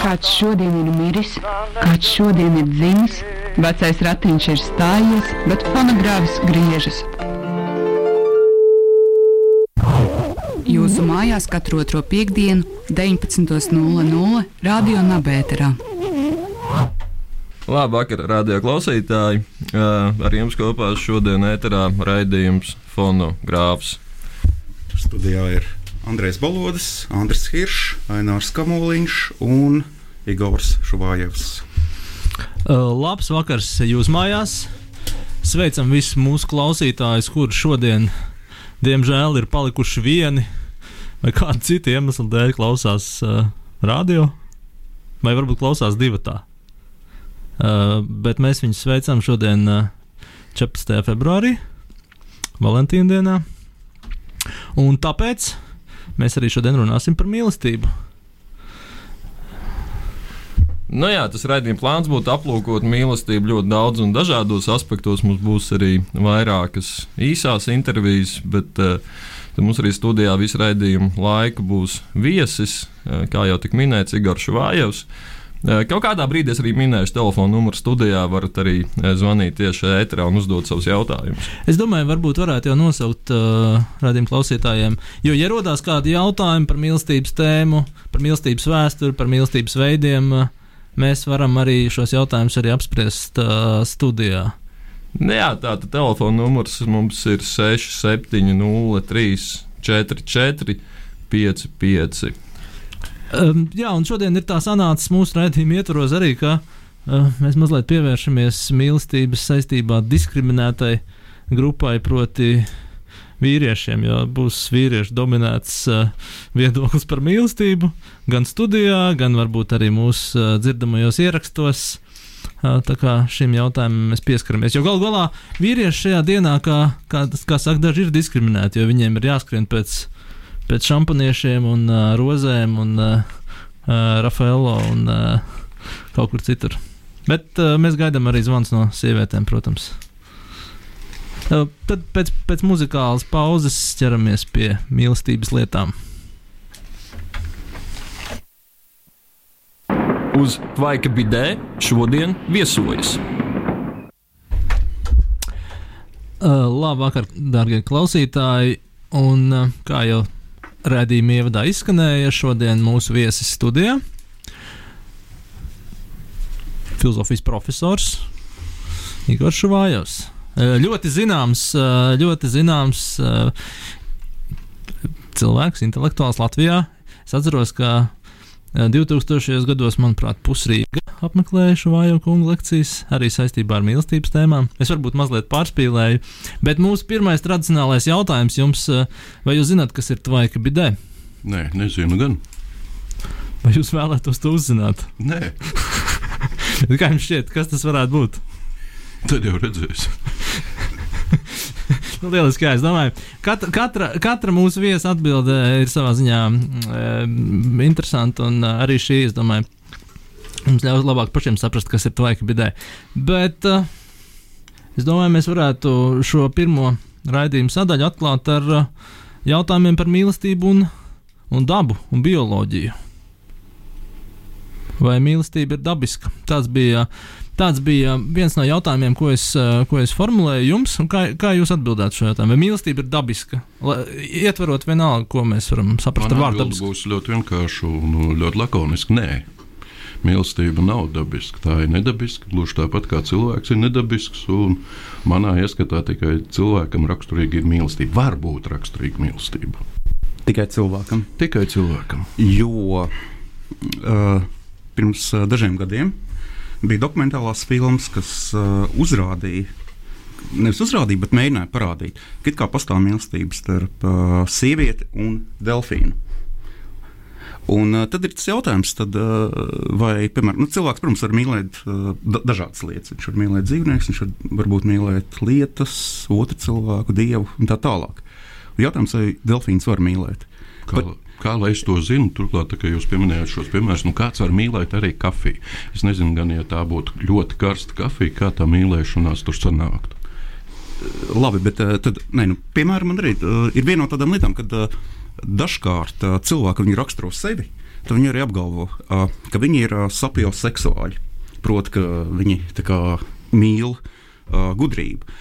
Kāds šodien ir miris, kāds šodien ir dzimis, vecais ratiņš ir stājies, bet fonogrāfs griežas. Jūsu mājās katru otro piekdienu, 19.00 Radio Nabērā. Labvakar, radio klausītāji! Uh, ar jums kopā šodien ēterā raidījums Fonogrāfs. Studijā ir Andrēs Balodis, Andris Hiršs, Ainārs Kamoliņš un Igors Šuvājevs. Labs vakars jūs mājās! Sveicam visus mūsu klausītājus, kuriem šodien, diemžēl, ir palikuši vieni vai kādu citu iemeslu dēļ klausās uh, radio, vai varbūt klausās divi tā. Uh, bet mēs viņus sveicam šodien, uh, 14. februārī, Valentīna dienā. Un tāpēc mēs arī šodien runāsim par mīlestību. Nu jā, tas raidījuma plāns būtu aplūkot mīlestību ļoti daudz un dažādos aspektos. Mums būs arī vairākas īsās intervijas, bet uh, mums arī studijā visu raidījumu laiku būs viesis, uh, kā jau tika minēts, Igors Švājevs. Uh, kaut kādā brīdī es arī minēšu telefonu numuru studijā, varat arī uh, zvanīt tieši ēterā un uzdot savus jautājumus. Es domāju, varbūt varētu jau nosaukt uh, radījumu klausītājiem, jo, ja rodās kādi jautājumi par mīlestības tēmu, par mīlestības vēsturi, par mīlestības veidiem, uh, mēs varam arī šos jautājumus arī apspriest uh, studijā. Nu Jā, tāda telefona numurs mums ir 6703 44 55. Um, jā, un šodien ir tā sanācis mūsu raidījuma ietvaros arī, ka uh, mēs mazliet pievēršamies mīlestības saistībā diskriminētai grupai, proti, vīriešiem, jo būs vīriešu dominēts uh, viedoklis par mīlestību gan studijā, gan varbūt arī mūsu uh, dzirdamajos ierakstos. Uh, tā kā šim jautājumam mēs pieskaramies. Jo galu galā vīrieši šajā dienā, kā, kā, kā saka, daži ir diskriminēti, jo viņiem ir jāskrien pēc, pēc šampaniešiem un uh, rozēm un uh, Rafaelo un uh, kaut kur citur. Bet uh, mēs gaidām arī zvans no sievietēm, protams. Uh, tad pēc, pēc muzikālas pauzes ķeramies pie mīlestības lietām. Uz Vaika Bidē šodien viesojas. Uh, Labvakar, darbie klausītāji! Un, uh, kā jau redzējuma ievadā izskanēja, šodien mūsu viesis studijā - filozofijas profesors Igors Šuvājovs. Uh, ļoti zināms, uh, ļoti zināms uh, cilvēks, intelektuāls Latvijā. Es atceros, ka 2000. gados, manuprāt, pusrīga apmeklēja šo vāju kungu lekcijas, arī saistībā ar mīlestības tēmām. Es varbūt mazliet pārspīlēju, bet mūsu pirmais tradicionālais jautājums jums, vai jūs zināt, kas ir tvaika bidē? Nē, nezinu gan. Vai jūs vēlētos to uzzināt? Nē, Kā jums šķiet, kas tas varētu būt? tad jau redzēs. Nu, lieliski, jā, es domāju, katra, katra, katra mūsu viesa atbilde ir savā ziņā mm, interesanta, un ā, arī šī, es domāju, mums ļaus labāk pašiem saprast, kas ir tvaika bidē. Bet uh, es domāju, mēs varētu šo pirmo raidījumu sadaļu atklāt ar uh, jautājumiem par mīlestību un, un dabu un bioloģiju. Vai mīlestība ir dabiska? Tas bija, tāds bija viens no jautājumiem, ko es, uh, ko es formulēju jums. un Kā, kā jūs atbildētu šo jautājumu? Vai mīlestība ir dabiska? La, ietverot vienalga, ko mēs varam saprast ar Man vārdu atbilde dabiska. būs ļoti vienkārša un ļoti lakoniska. Nē, mīlestība nav dabiska. Tā ir nedabiska, gluži tāpat kā cilvēks ir nedabisks. un Manā ieskatā tikai cilvēkam raksturīga ir mīlestība. Var būt raksturīga mīlestība. Tikai cilvēkam. Tikai cilvēkam. Jo uh, pirms uh, dažiem gadiem bija dokumentālās filmas, kas uh, uzrādīja, nevis uzrādīja, bet mēģināja parādīt, ka kā pastāv mīlestība starp uh, sievieti un delfīnu. Un, uh, tad ir tas jautājums, tad, uh, vai piemēram, nu, cilvēks, protams, var mīlēt uh, da dažādas lietas. Viņš var mīlēt dzīvniekus, viņš var varbūt mīlēt lietas, otru cilvēku, dievu un tā tālāk. Un jautājums, vai delfīns var mīlēt? Kā, Bet- kā lai es to zinu? Turklāt, tā, kā jūs pieminējāt šos piemērus, nu kāds var mīlēt arī kafiju. Es nezinu, gan ja tā būtu ļoti karsta kafija, kā tā mīlēšanās tur sanāktu. Labi, bet uh, tad, ne, nu, piemēram, man arī uh, ir viena no tādām lietām, kad uh, dažkārt cilvēki raksturo sevi tad viņi arī apgalvo, ka viņi ir sapioseksuāļi. Proti, ka viņi kā, mīl gudrību.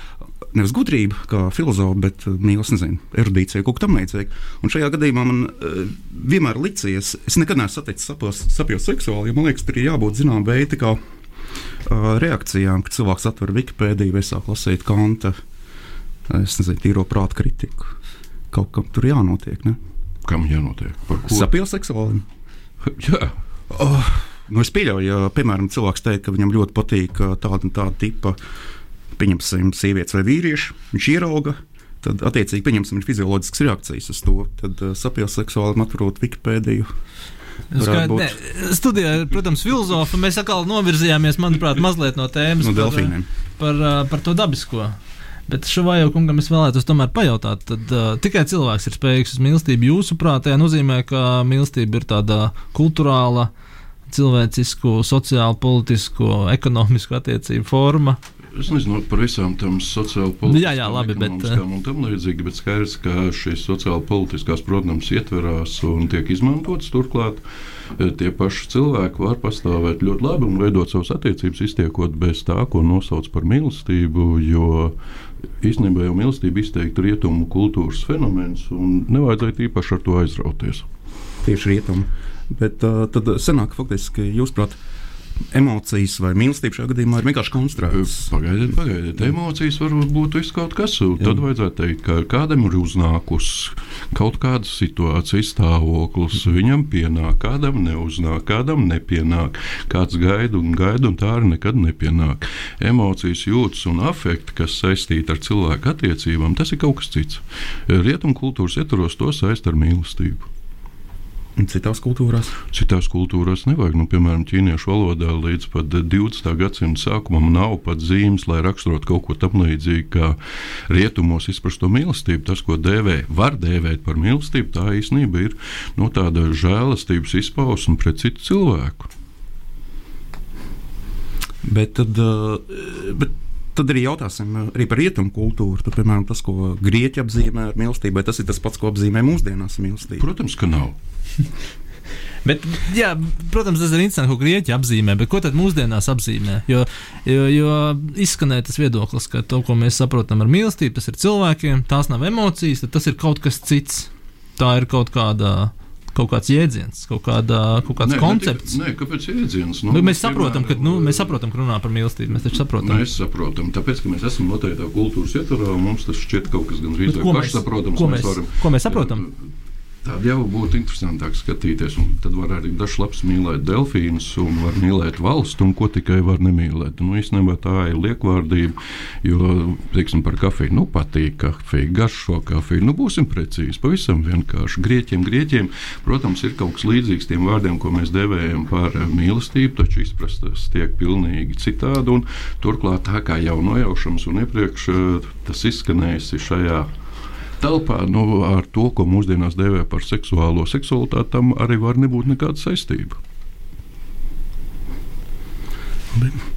Nevis gudrība, kā filozofa, bet uh, mīl, nezinu, erudīciju, kaut kā tam līdzīga. Un šajā gadījumā man uh, vienmēr licies, es nekad neesmu saticis sapioseksuāli, jo man liekas, tur ir jābūt zināmam veidam, kā uh, reakcijām, kad cilvēks atver Wikipēdiju vai sāk lasīt Kanta, es nezinu, tīro prātu kritiku. Kaut kam tur jānotiek. Ne? Kam jānotiek? Sapioseksuālim. Jā. Oh, nu es pieļauju, ja, piemēram, cilvēks teikt, ka viņam ļoti patīk tāda un tāda tipa, pieņemsim, sievietes vai vīrieši, viņš ierauga. Tad, attiecīgi, pieņemsim, ir fizioloģiskas reakcijas uz to. Tad uh, sapilsseksuāli atrot Wikipēdiju. Skaidr, ne, studijā, protams, filozofa mēs atkal novirzījāmies, manuprāt, mazliet no tēmas no delfīniem. Par, par, par to dabisko. Bet šovā jau kungam es vēlētos tomēr pajautāt, tad uh, tikai cilvēks ir spējīgs uz mīlestību. Jūsuprāt, tā nozīmē, ka mīlestība ir tāda kultūrāla, cilvēcisku, sociālu, politisku, ekonomisku attiecību forma. Es nezinu par visām tām sociālām politiskām, jā, jā, labi, bet, un tam līdzīgi, bet skaidrs, ka šīs sociāli politiskās, protams, ietverās un tiek izmantotas turklāt. Tie paši cilvēki var pastāvēt ļoti labi un veidot savas attiecības, iztiekot bez tā, ko nosauc par mīlestību. Jo īstenībā jau mīlestība izteikti rietumu kultūras fenomens, un nevajadzētu īpaši ar to aizrauties. Tieši rietumu. Bet uh, tad sanāk, faktiski, jūs prāt, emocijas vai mīlestība šajā gadījumā ir vienkārši konstruētas. Pagaidiet, pagaidiet. Emocijas var būt kaut kas. Tad vajadzētu teikt, ka kādam ir uznākusi kaut kāda situācija, stāvoklis. Viņam pienāk, kādam neuznāk, kādam nepienāk. Kāds gaida un gaida, un tā arī nekad nepienāk. Emocijas, jūtas un afekti, kas saistīti ar cilvēku attiecībām, tas ir kaut kas cits. Rietumkultūras ietvaros to saist ar mīlestību. Citās kultūrās? Citās kultūrās nevajag. Nu, piemēram, ķīniešu valodā līdz pat 20. gadsimta sākumam nav pat zīmes, lai raksturotu kaut ko tamlīdzīgu, kā rietumos izprasto mīlestību. Tas, ko dēvē, var dēvēt par mīlestību, tā īstenībā ir no nu, tāda žēlastības izpausme pret citu cilvēku. Bet tad, bet tad arī jautāsim arī par rietumu kultūru. Tad, piemēram, tas, ko grieķi apzīmē ar mīlestību, vai tas ir tas pats, ko apzīmē mūsdienās mīlestība? Protams, ka nav. Bet, jā, protams, tas ir interesanti, ko grieķi apzīmē, bet ko tad mūsdienās apzīmē? Jo, jo, jo izskanēja tas viedoklis, ka to, ko mēs saprotam ar mīlestību, tas ir cilvēkiem, tās nav emocijas, tas ir kaut kas cits. Tā ir kaut kāda kaut kāds jēdziens, kaut, kāda, kaut kāds nē, koncepts. Nē, kāpēc jēdziens? Nu, mēs, saprotam, ka, nu, mēs saprotam, ka runā par mīlestību. Mēs taču saprotam. Mēs saprotam, tāpēc, ka mēs esam noteiktā kultūras ietvarā, mums tas šķiet kaut kas gan rīzāk pašsaprotams. Ko, mēs, mēs varam, ko mēs saprotam? Tad jau būtu interesantāk skatīties. Tad var arī dažs labs mīlēt delfīnus, un var mīlēt valstu, un ko tikai var nemīlēt. Nu, īstenībā tā ir liekvārdība, jo, teiksim, par kafiju, nu, patīk kafija, garšo kafiju. Nu, būsim precīzi, pavisam vienkārši. Grieķiem, grieķiem, protams, ir kaut kas līdzīgs tiem vārdiem, ko mēs devējam par mīlestību, taču izprast tas tiek pilnīgi citādi. Turklāt tā kā jau nojaušams un iepriekš eh, tas izskanējis šajā telpā nu, ar to, ko mūsdienās dēvē par seksuālo seksualitāti, tam arī var nebūt nekāda saistība. Bet.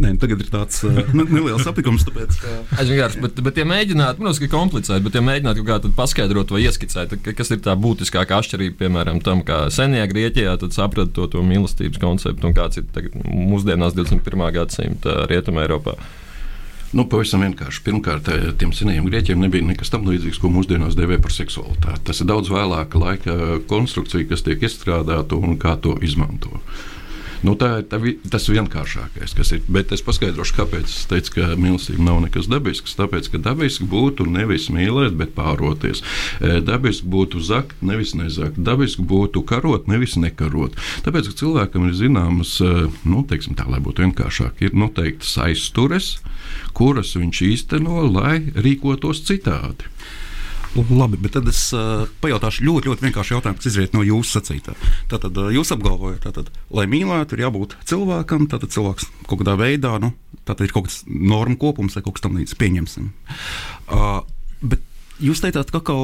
Nē, tagad ir tāds uh, neliels aplikums. Tāpēc, ka... Aizvien, bet, bet, ja mēģināt, protams, ka komplicēt, bet, ja mēģināt kaut kā paskaidrot vai ieskicēt, kas ir tā būtiskākā atšķirība, piemēram, tam, kā senajā Grieķijā saprata to, to mīlestības konceptu un kāds ir tagad, mūsdienās 21. gadsimta Rietumē Eiropā. Nu, pavisam vienkārši. Pirmkārt, eh, tiem senajiem grieķiem nebija nekas tam līdzīgs, ko mūsdienās dēvē par seksualitāti. Tas ir daudz vēlāka laika konstrukcija, kas tiek izstrādāta un kā to izmanto. Nu, tā ir tā, tas vienkāršākais, kas ir. Bet es paskaidrošu, kāpēc es teicu, ka mīlestība nav nekas dabisks. Tāpēc, ka dabiski būtu nevis mīlēt, bet pāroties. E, dabiski būtu zakt, nevis nezakt. Dabiski būtu karot, nevis nekarot. Tāpēc, ka cilvēkam ir zināmas, e, nu, teiksim tā, lai būtu vienkāršāk, ir noteiktas aiztures kuras viņš īsteno, lai rīkotos citādi. Labi, bet tad es uh, pajautāšu ļoti, ļoti vienkāršu jautājumu, kas izriet no jūsu sacītā. Tātad uh, jūs apgalvojat, ka, lai mīlētu, ir jābūt cilvēkam, tad cilvēks kaut kādā veidā, nu, tā ir kaut kāds normu kopums vai kaut kas tamlīdzīgs, pieņemsim. Uh, bet jūs teicāt, ka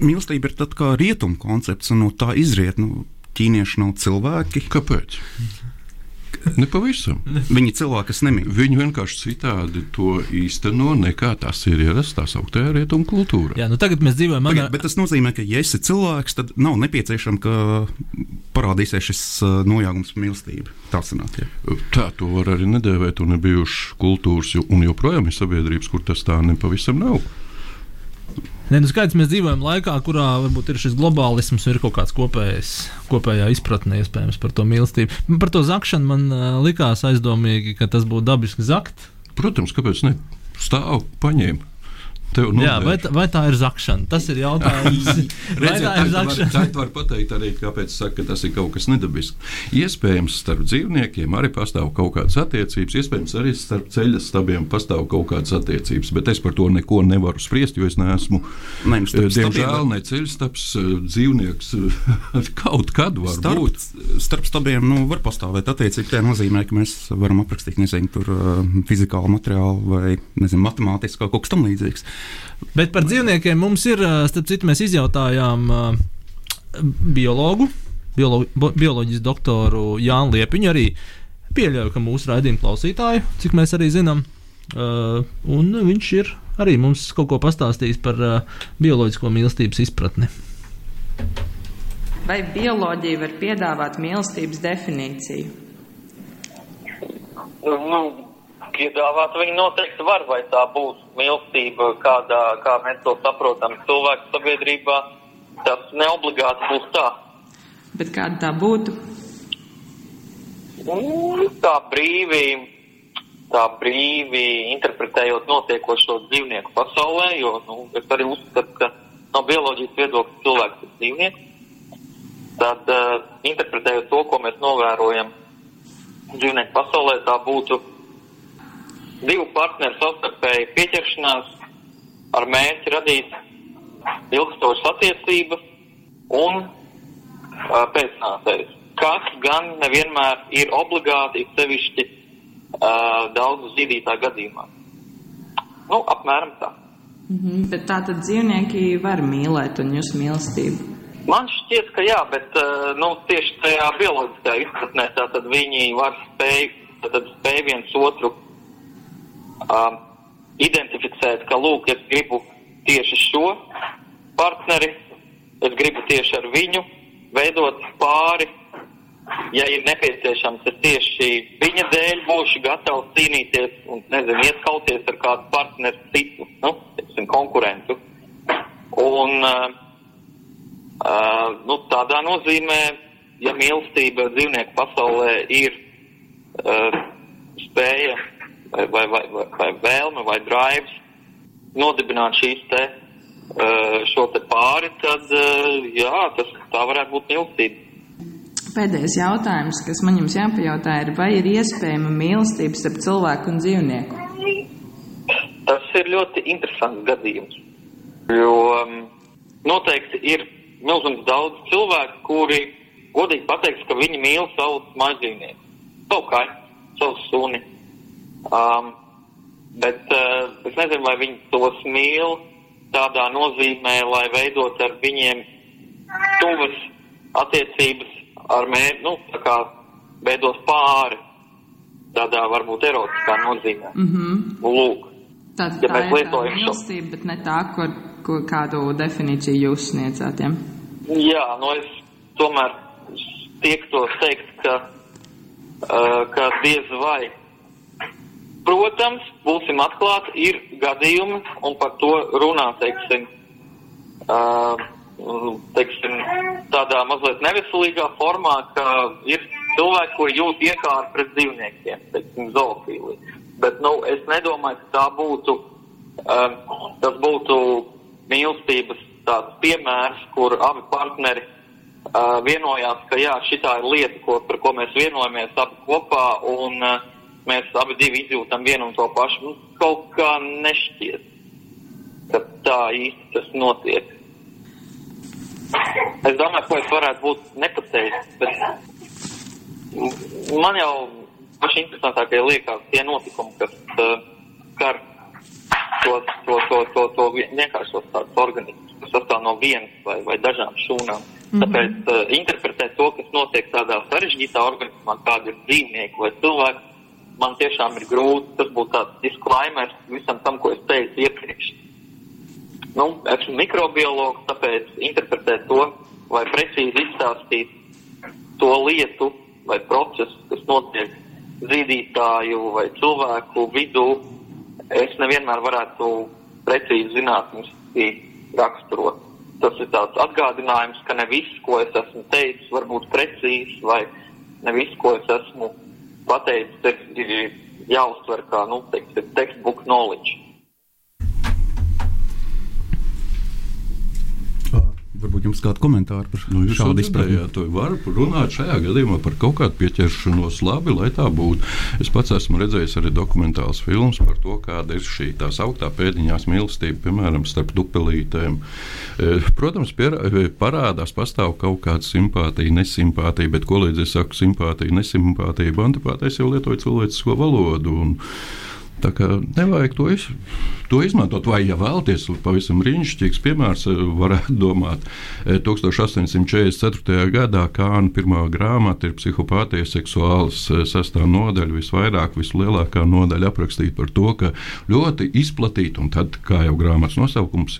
mīlestība ir kā rietumu koncepts, un no tā izriet, nu, ķīnieši nav cilvēki. Kāpēc? Nepavisam. Viņi cilvēki, kas nemīl. Viņi vienkārši citādi to īsteno, nekā tas ir ierasts tā sauktā rietumu kultūra. Jā, nu tagad mēs dzīvojam manā. bet tas nozīmē, ka, ja esi cilvēks, tad nav nepieciešams, ka parādīsies šis uh, nojāgums par mīlestību. Tā sanāk, ja. Tā to var arī nedēvēt, un ir bijušas kultūras, un joprojām ir sabiedrības, kur tas tā nepavisam nav. Nē, nu skaidrs, mēs dzīvojam laikā, kurā varbūt ir šis globālisms, ir kaut kāds kopējs, kopējā izpratne iespējams par to mīlestību. Par to zakšanu man uh, likās aizdomīgi, ka tas būtu dabiski zakt. Protams, kāpēc ne? Stāv, paņēma. Tev Jā, vai, tā- vai tā ir zakšana? Tas ir jautājums. vai tā ir zakšana? Tā var pateikt arī, kāpēc saka, ka tas ir kaut kas nedabisks. Iespējams, starp dzīvniekiem arī pastāv kaut kādas attiecības, iespējams, arī starp ceļa stabiem pastāv kaut kādas attiecības, bet es par to neko nevaru spriest, jo es neesmu. Nē, nu, eh, Diemžēl ne ceļstabs, eh, dzīvnieks eh, kaut kad var Starp, būt. starp stabiem nu, var pastāvēt attiecības. Tā nozīmē, ka mēs varam aprakstīt nezinu, tur, fizikālu materiālu vai nezinu, matemātisku kaut kas tamlīdzīgs. Bet par dzīvniekiem mums ir, starp citu, mēs izjautājām biologu, biolo, bo- bioloģijas doktoru Jānu Liepiņu. Arī pieļauju, ka mūsu raidījuma klausītāju, cik mēs arī zinām, un viņš ir arī mums kaut ko pastāstījis par bioloģisko mīlestības izpratni. Vai bioloģija var piedāvāt mīlestības definīciju? Nu, piedāvāt viņi noteikti var, vai tā būs mīlestība, kādā, kā mēs to saprotam cilvēku sabiedrībā. Tas neobligāti būs tā. Bet kāda tā būtu? Nu, Tā brīvi, tā brīvi interpretējot notiekošo dzīvnieku pasaulē, jo nu, es arī uzskatu, ka no bioloģijas viedokļa cilvēks ir dzīvnieks. Tad uh, interpretējot to, ko mēs novērojam dzīvnieku pasaulē, tā būtu divu partneru savstarpēji pieķeršanās ar mērķi radīt ilgstošas attiecības un uh, pēcnācējus. Kas gan nevienmēr ir obligāti, sevišķi uh, daudzu zīdītāju gadījumā. Nu, apmēram tā. Mhm. Bet tā tad dzīvnieki var mīlēt un jūs mīlestību. Man šķiet, ka jā, bet uh, nu, tieši tajā bioloģiskajā izpratnē viņi var spēj, spēj viens otru uh, identificēt, ka lūk, es gribu tieši šo partneri, es gribu tieši ar viņu veidot pāri. Ja ir nepieciešams, es tieši viņa dēļ būšu gatavs cīnīties un, nezinu, ieskauties ar kādu partneri citu, nu, teiksim, konkurentu. Un, uh, Uh, nu, tādā nozīmē, ja mīlestība dzīvnieku pasaulē ir uh, spēja vai, vai, vai, vai, vai vēlme vai drives nodibināt šīs te, uh, šo te pāri, tad uh, jā, tas tā varētu būt mīlestība. Pēdējais jautājums, kas man jums jāpajautā, ir, vai ir iespējama mīlestība starp cilvēku un dzīvnieku? Tas ir ļoti interesants gadījums, jo um, noteikti ir milzums daudz cilvēku, kuri godīgi pateiks, ka viņi mīl savu mazdzīvnieku, savu kāju, savu suni. Um, bet uh, es nezinu, vai viņi tos mīl tādā nozīmē, lai veidot ar viņiem tuvas attiecības ar mērķi, nu, tā kā veidot pāri tādā varbūt erotiskā nozīmē. Mm -hmm. Lūk. Tātad Ja tā mēs lietojam šo- mīlestība, bet ne tā, ko, ko kādu definīciju jūs sniedzāt. Ja? Jā, nu es tomēr tiektos teikt, ka, uh, ka diez vai. Protams, būsim atklāti, ir gadījumi, un par to runā, teiksim, uh, teiksim, tādā mazliet neveselīgā formā, ka ir cilvēki, kuri jūt iekāru pret dzīvniekiem, teiksim, zoofīli. Bet, nu, es nedomāju, ka tā būtu, um, tas būtu mīlestības tāds piemērs, kur abi partneri uh, vienojās, ka jā, šitā ir lieta, ko, par ko mēs vienojamies abi kopā, un uh, mēs abi divi izjūtam vienu un to pašu. Nu, kaut kā nešķiet, ka tā īsti tas notiek. Es domāju, ko es varētu būt nepateicis, bet man jau paši interesantākie liekas tie notikumi, kas uh, skar to, to, to, to, to vienkāršos tādus organismus, kas sastāv no vienas vai, vai dažām šūnām. -hmm. Tāpēc uh, interpretēt to, kas notiek tādā sarežģītā organismā, kāda ir dzīvnieki vai cilvēki, man tiešām ir grūti. Tas būtu tāds disclaimer visam tam, ko es teicu iepriekš. Nu, esmu mikrobiologs, tāpēc interpretēt to vai precīzi izstāstīt to lietu vai procesu, kas notiek zīdītāju vai cilvēku vidū, es nevienmēr varētu precīzi zinātniski raksturot. Tas ir tāds atgādinājums, ka ne viss, ko es esmu teicis, var būt precīzs, vai ne viss, ko es esmu pateicis, ir jāuztver kā, nu, teiksim, textbook knowledge. Varbūt jums kāda komentāra par nu, šādu izpratni? Jā, var runāt šajā gadījumā par kaut kādu pieķeršanos labi, lai tā būtu. Es pats esmu redzējis arī dokumentāls filmas par to, kāda ir šī tā sauktā pēdiņās mīlestība, piemēram, starp dupelītēm. E, protams, pier, e, parādās pastāv kaut kāda simpātija, nesimpātija, bet ko līdz es saku simpātija, nesimpātija, bantapātais jau lietoja cilvēcisko valodu. Un, Tā kā nevajag to, iz, to izmantot. Vai, ja vēlaties, pavisam brīnišķīgs piemērs, eh, varētu domāt, 1844. Eh, gadā Kāna pirmā grāmata ir psihopātija seksuāls eh, sastāv nodaļa, visvairāk, vislielākā nodaļa aprakstīta par to, ka ļoti izplatīta, un tad, kā jau grāmatas nosaukums,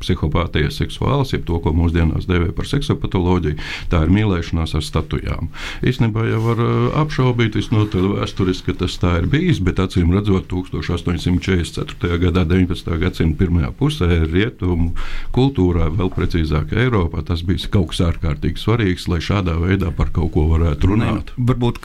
psihopātija seksuāls, jeb to, ko mūsdienās dēvē par seksopatoloģiju, tā ir mīlēšanās ar statujām. Īstenībā jau var apšaubīt visnotaļ vēsturiski, ka tas tā ir bijis, bet acīm redzot, 1844. gadā, 19. gadsimta pirmajā pusē, rietumu kultūrā, vēl precīzāk Eiropā, tas bija kaut kas ārkārtīgi svarīgs, lai šādā veidā par kaut ko varētu runāt. Ne, varbūt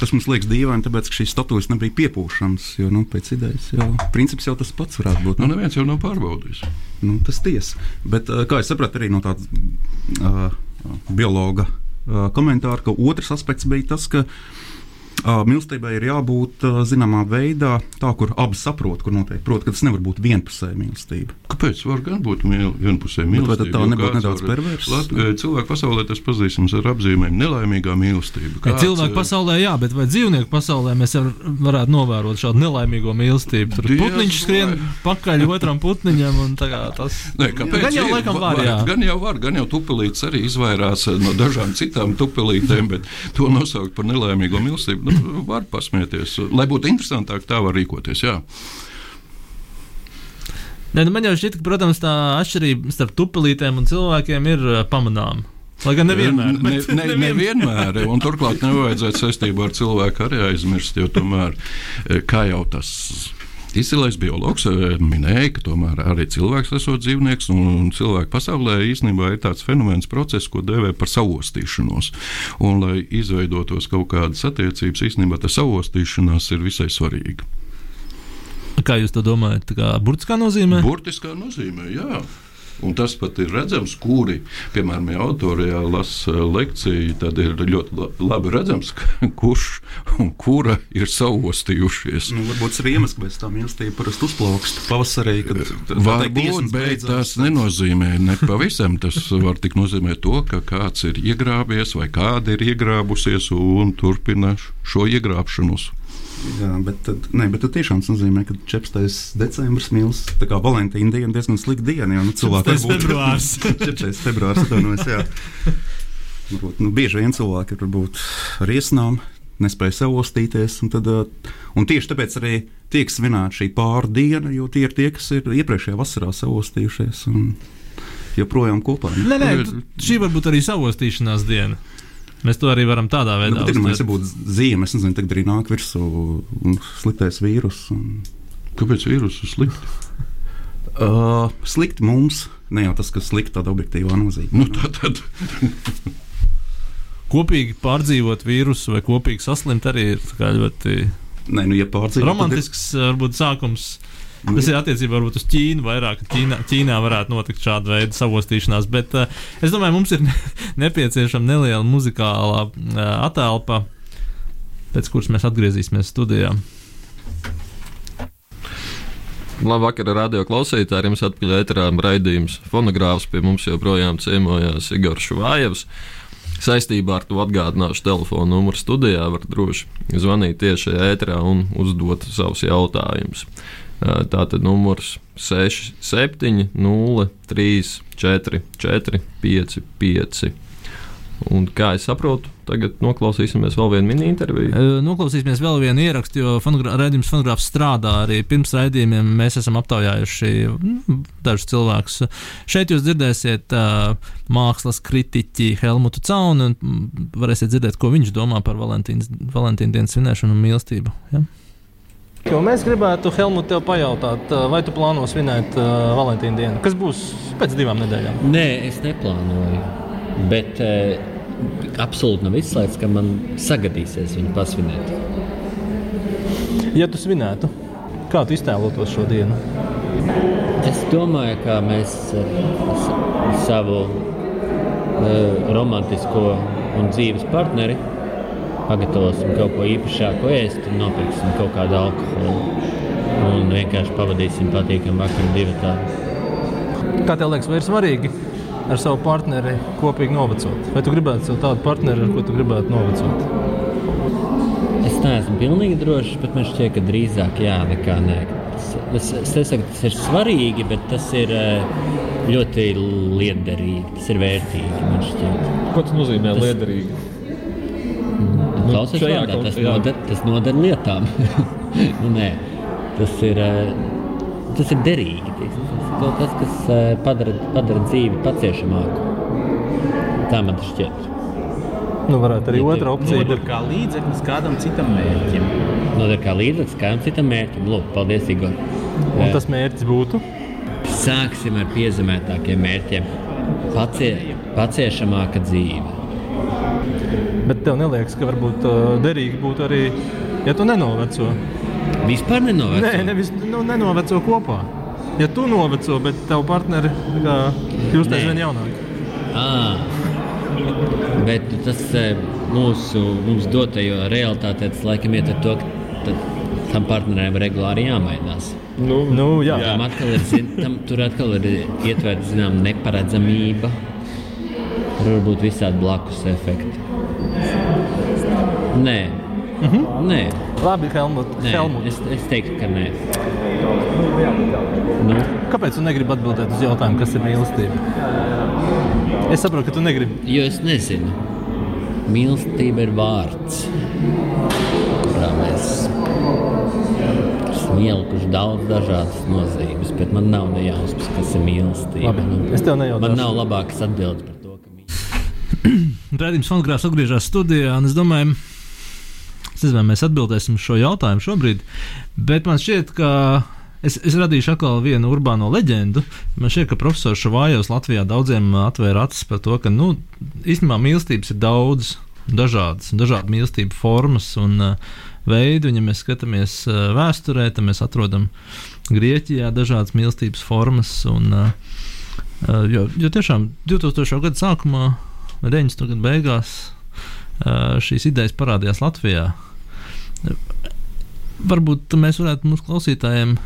tas mums liekas dīvaini, tāpēc ka šīs statujas nebija piepūšams, jo nu, pēc idejas jau princips jau tas pats varētu būt. Nu, nu neviens jau nav pārbaudījis. Nu, tas tiesa. Bet, kā es sapratu, arī no tāda uh, biologa uh, komentāra, ka otrs aspekts bija tas, ka uh, Mīlestībai ir jābūt zināmā veidā, tā, kur abi saprot, kur notiek. Protams, ka tas nevar būt vienpusēja mīlestība. Kāpēc? Var gan būt vienpusēja mīlestība. Bet tā nebūtu nedaudz perversa. Cilvēku pasaulē tas pazīstams ar apzīmēm nelaimīgā mīlestība. Kāds, cilvēku pasaulē jā, bet vai dzīvnieku pasaulē mēs varētu novērot šādu nelaimīgo mīlestību? Tur Diez putniņš skrien vai. pakaļ otram putniņam un tas. Nē, kāpēc? Gan jau laikam var, jā. Gan jau var, gan jau tupelīts arī izvairās no dažām citām tupelītēm, bet to nosaukt par nelaimīgo mīlestību var pasmieties. Lai būtu interesantāk, tā var rīkoties. Jā. Ne, nu man jau šķiet, ka protams, tā atšķirība starp tupelītēm un cilvēkiem ir pamanāma. Lai gan nevienmēr. Ne, ne, nevienmēr. nevienmēr un turklāt nevajadzētu saistībā ar cilvēku arī aizmirst, jo tomēr, kā jau tas Izcilais biologs eh, minēja, ka tomēr arī cilvēks esot dzīvnieks, un cilvēku pasaulē īstenībā ir tāds fenomens, process, ko dēvē par savostīšanos. Un, lai izveidotos kaut kādas attiecības, īstenībā tā savostīšanās ir visai svarīga. Kā jūs to domājat? Kā burtiskā nozīmē? Burtiskā nozīmē, jā. Un tas pat ir redzams, kuri, piemēram, ja autorijā lasa lekciju, tad ir ļoti labi redzams, kurš un kura ir savostījušies. Nu, varbūt tas ir iemesls, kāpēc tā mīlestība parasti uzplaukst pavasarī. Varbūt, bet tas nenozīmē ne pavisam. Tas var tik nozīmēt to, ka kāds ir iegrābies vai kāda ir iegrābusies un turpina šo iegrābšanos. Jā, bet, tad, ne, bet tas tiešām nozīmē, ka 14. decembris mīls, tā kā Valentīna diena, diezgan slikta diena. Jo nu, cilvēki ir februārs. 14. februārs atvainojas, jā. Varbūt, nu, bieži vien cilvēki ir varbūt ar iesnām, nespēja savostīties. Un, tad, un tieši tāpēc arī tiek svinēta šī pāri diena, jo tie ir tie, kas ir iepriekšējā vasarā savostījušies. Un, joprojām kopā. Nē, nē, šī var būt arī savostīšanās diena. Mēs to arī varam tādā veidā izdarīt. Nu, mēs būtu zīme, es nezinu, tagad arī nāk virsū sliktais vīrus. Un... Kāpēc vīrusu slikti? uh, slikti mums, ne jau tas, kas slikti tādā objektīvā nozīmē. Nu, tā tad. kopīgi pārdzīvot vīrusu vai kopīgi saslimt arī ir ļoti Nē, nu, ja romantisks, tad... varbūt sākums. Nu, Tas ir attiecībā uz Ķīnu vairāk. Ķīnā, Ķīnā varētu notikt šāda veida savostīšanās, bet uh, es domāju, mums ir nepieciešama neliela muzikālā uh, attēlpa, pēc kuras mēs atgriezīsimies studijā. Labvakar, radio klausītāji. Jums atpakaļ ēterā raidījums fonogrāfs. Pie mums joprojām ciemojās Igors Švājevs. Saistībā ar to atgādināšu telefonu numuru studijā. Var droši zvanīt tieši ēterā un uzdot savus jautājumus. Tātad numurs 67, 0, 3, 4, 4, 5, 5. Un kā es saprotu, tagad noklausīsimies vēl vienu mini interviju. Noklausīsimies vēl vienu ierakstu, jo raidījums fonogrāfs strādā arī pirms raidījumiem. Mēs esam aptaujājuši mm, dažus cilvēkus. Šeit jūs dzirdēsiet uh, mākslas kritiķi Helmutu Caunu un varēsiet dzirdēt, ko viņš domā par Valentīnas, Valentīna dienas svinēšanu un mīlestību. Ja? Jo mēs gribētu, Helmut, tev pajautāt, vai tu plāno svinēt uh, Valentīna dienu? Kas būs pēc divām nedēļām? Nē, es neplānoju. Bet uh, absolūti nav izslēgts, ka man sagadīsies viņu pasvinēt. Ja tu svinētu, kā tu iztēlotos šo dienu? Es domāju, ka mēs savu uh, romantisko un dzīves partneri pagatavosim kaut ko īpašāku ēst un nopirksim kaut kādu alkoholu. Un vienkārši pavadīsim patīkamu vakaru divu tādu. Kā tev liekas, vai ir svarīgi ar savu partneri kopīgi novecot? Vai tu gribētu sev tādu partneri, ar ko tu gribētu novecot? Es neesmu pilnīgi drošs, bet man šķiet, ka drīzāk jā, nekā nē. Es, es, es nesaku, tas ir svarīgi, bet tas ir ļoti liederīgi. Tas ir vērtīgi. man šķiet. Ko tas nozīmē tas... liederīgi? Klausies, šajā vārdā, tas, jā. noder, tas noder lietām. nu, nē, tas ir, eh, tas ir derīgi. teiksim. Tas ir kaut kas, eh, padara, padara dzīvi paciešamāku. Tā man tas šķiet. Nu, varētu arī Ja tu otra opcija Noder kā līdzeklis kādam citam mērķim. Noder kā līdzeklis kādam citam mērķim. Lūk, paldies, Igor. Un tas mērķis būtu? Sāksim ar piezemētākiem mērķiem. Pacie, paciešamāka dzīve. Bet tev neliekas, ka varbūt uh, derīgi būtu arī, ja tu nenoveco. Vispār nenoveco? Nē, nevis nu, nenoveco kopā. Ja tu noveco, bet tavu partneri tā kā kļūst aizvien jaunāk. À, bet tas eh, mūsu mums dotajā realitātē tas laikam iet ar to, ka tam partnerim regulāri jāmainās. Nu, Nu, jā. Tam atkal ir, tam, tur atkal ir ietverta zināma neparedzamība. Tur var būt visādi blakus efekti. Nē, Mm -hmm. nē, Labi, Helmut. nē. Helmut. Es, es teiktu, ka nē. Nu, Kāpēc tu negribi atbildēt uz jautājumu, kas ir mīlestība? Es saprotu, ka tu negribi. jo es nezinu. Mīlestība ir vārds, kurā mēs esam ielikuši daudz dažādas nozīmes, bet man nav ne jausmas, kas ir mīlestība. Labi, Nu, es tev nejautāšu. Man nav labākas atbildes par to, ka mīlestība. Rādījums fonogrāfs atgriežas studijā, un es domāju, es nezinu, vai mēs atbildēsim šo jautājumu šobrīd, bet man šķiet, ka es, es radīšu atkal vienu urbāno leģendu. Man šķiet, ka profesors Šavājos Latvijā daudziem atvēra acis par to, ka, nu, īstenībā mīlestības ir daudz dažādas, dažādu mīlestību formas un uh, veidu. Un, ja mēs skatāmies uh, vēsturē, tad mēs atrodam Grieķijā dažādas mīlestības formas. Un, uh, uh, jo, jo tiešām 2000. gada sākumā, 90. gada beigās, uh, šīs idejas parādījās Latvijā. Varbūt mēs varētu mūsu klausītājiem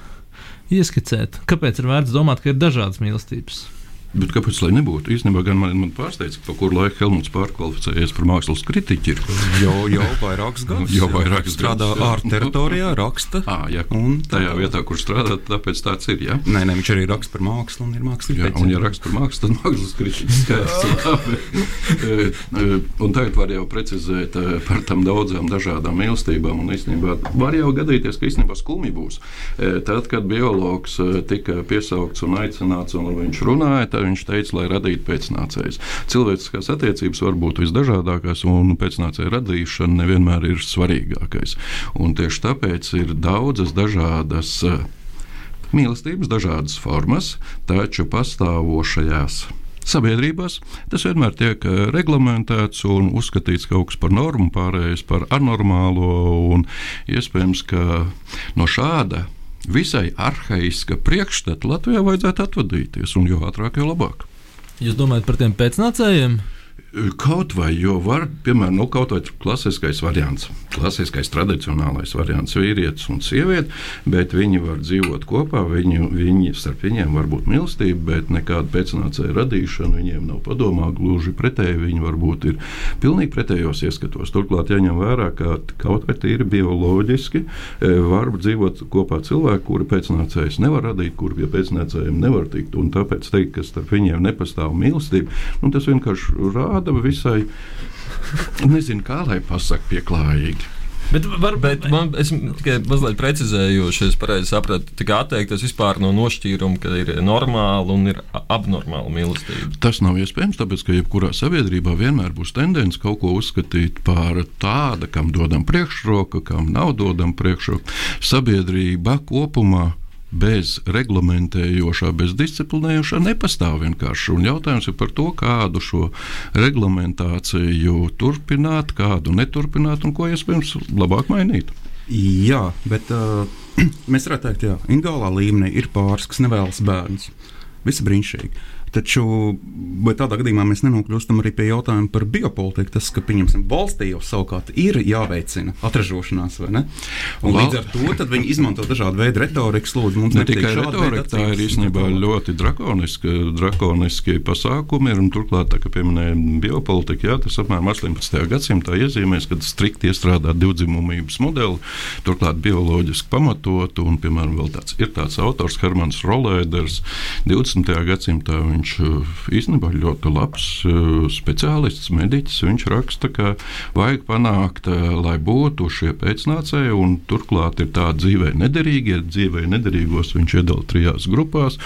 ieskicēt, kāpēc ir vērts domāt, ka ir dažādas mīlestības. Bet kāpēc lai nebūtu? Īstenībā gan man, man pārsteidz, ka pa kuru laiku Helmuts pārkvalificējies par mākslas kritiķi. Jau, jau vairākus gadus. Jau vairākus strādā gadus, ārā teritorijā, raksta. Ah, jā, Un tajā vietā, kur strādā, tāpēc tāds ir. Jā, Nē, nē, viņš arī raksta par mākslu un ir mākslinieks. jā un, ja raksta par mākslu, tad mākslas kritiķis skaidrs. labi. E, e, un tagad var jau precizēt e, par tam daudzām dažādām mīlestībām. Un īstenībā var jau gadīties, ka īstenībā skumji būs. Tad, kad biologs tika piesaukts un aicināts, un viņš runāja, tad viņš teica, lai radītu pēcnācējus. Cilvēciskās attiecības var būt visdažādākās, un pēcnācēju radīšana nevienmēr ir svarīgākais. Un tieši tāpēc ir daudzas dažādas. e, Mīlestības dažādas formas, taču pastāvošajās sabiedrībās tas vienmēr tiek eh, reglamentēts un uzskatīts kaut kas par normu, pārējais par anormālo. Iespējams, ka no šāda visai arhaiska priekšstata Latvijā vajadzētu atvadīties, un jo ātrāk, jo labāk. Jūs domājat par tiem pēcnācējiem? Kaut vai, jo var, piemēram, nu, kaut vai klasiskais variants, klasiskais tradicionālais variants, vīrietis un sieviete, bet viņi var dzīvot kopā, viņi, viņi starp viņiem var būt mīlestība, bet nekāda pēcnācēja radīšana viņiem nav padomā, gluži pretēji, viņi varbūt ir pilnīgi pretējos ieskatos. Turklāt jāņem vērā, ka kaut vai tīri bioloģiski e, var dzīvot kopā cilvēki, kuri pēcnācējs nevar radīt, kuri pie pēcnācējiem nevar tikt, un tāpēc teikt, ka starp viņiem nepastāv mīlestība, nu, tas vienkārši rāda tāda visai, nezinu, kā lai pasakā, pieklājīga. Bet, var, bet man, es tikai mazliet precizēju, jo es pareizi sapratu, ka atteikties vispār no nošķīruma, ka ir normāla un ir abnormāla mīlestība. Tas nav iespējams, tāpēc ka jebkurā sabiedrībā vienmēr būs tendence kaut ko uzskatīt par tādu, kam dodam priekšroku, kam nav dodam priekšroku. Sabiedrība kopumā bez reglamentējošā, bez disciplinējošā nepastāv vienkārši. Un jautājums ir par to, kādu šo reglamentāciju turpināt, kādu neturpināt un ko iespējams labāk mainīt. Jā, bet uh, mēs varētu teikt, ka individuālā līmenī ir pāris, kas nevēlas bērnus. Viss brīnišķīgi. Taču tādā gadījumā mēs nenokļūstam arī pie jautājuma par biopolitiku. Tas, ka valstī jau savukārt ir jāveicina atražošanās, vai ne? Un līdz ar to viņi izmanto dažādu veidu retoriku. Lūdzu, mums ne tikai retorika, tā ir īstenībā ļoti drakoniska, drakoniski pasākumi. Ir, turklāt, tā, kā pieminēja biopolitika, jā, tas apmēram 18. gadsimtā iezīmēs, kad strikti iestrādā divdzimumības modeli, turklāt bioloģiski pamatot. Un, piemēram, vēl tāds ir tāds autors Hermans Rolēders 20. gadsimtā. Viņš Viņš eh, īstenībā ir ļoti labs eh, speciālists, mediķis. Viņš raksta, ka vajag panākt, eh, lai būtu šie pēcnācēji, un turklāt ir tādi dzīvē nederīgi, ja dzīvē nederīgos viņš iedala trijās grupās.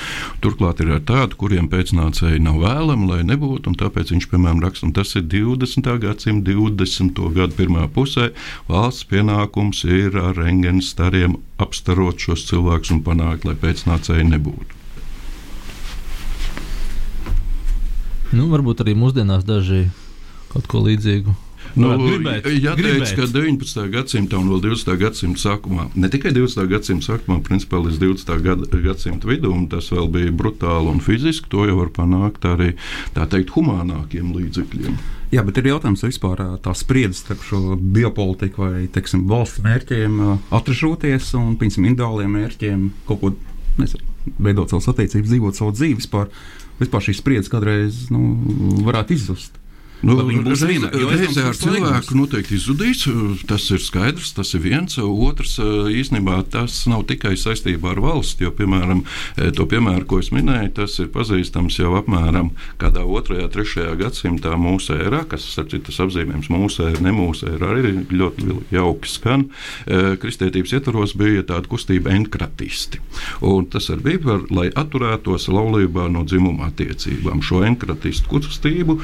Turklāt ir tādi, kuriem pēcnācēji nav vēlami, lai nebūtu, un tāpēc viņš, piemēram, raksta, un tas ir 20. gadsimta 20. gadu pirmā pusē. Valsts pienākums ir ar rengēnu stariem apstarot šos cilvēkus un panākt, lai pēcnācēji nebūtu. Nu, varbūt arī mūsdienās daži kaut ko līdzīgu. Nu, gribēt, jāteic, gribēt. ka 19. gadsimta un vēl 20. gadsimta sākumā, ne tikai 20. gadsimta sākumā, principā līdz 20. Gad, gadsimta vidum, tas vēl bija brutāli un fiziski. To jau var panākt arī tā teikt humānākiem līdzekļiem. Jā, bet ir jautājums, vai vispār tā spriedzes starp šo biopolitiku vai teiksim, valsts mērķiem atražoties un piemēram, individuāliem mērķiem kaut ko nezinu, veidot savas attiecības, dzīvot savu dzīvi vispār vispār šī spriedzes kādreiz nu, varētu izzust. Nu, reizē reiz ar cilvēku noteikti izzudīs. Tas ir skaidrs, tas ir viens. Otrs, īstenībā, tas nav tikai saistībā ar valsti. Jo, piemēram, to piemēru, ko es minēju, tas ir pazīstams jau apmēram kādā 2. un 3. gadsimtā mūsu ērā, kas, starp citu, apzīmējums mūsu ērā, ne mūsu ērā, arī ļoti jauki skan. Kristietības ietvaros bija tāda kustība enkratisti. Un tas arī bija, par, lai atturētos laulībā no dzimuma attiecībām. Šo enkratistu kustību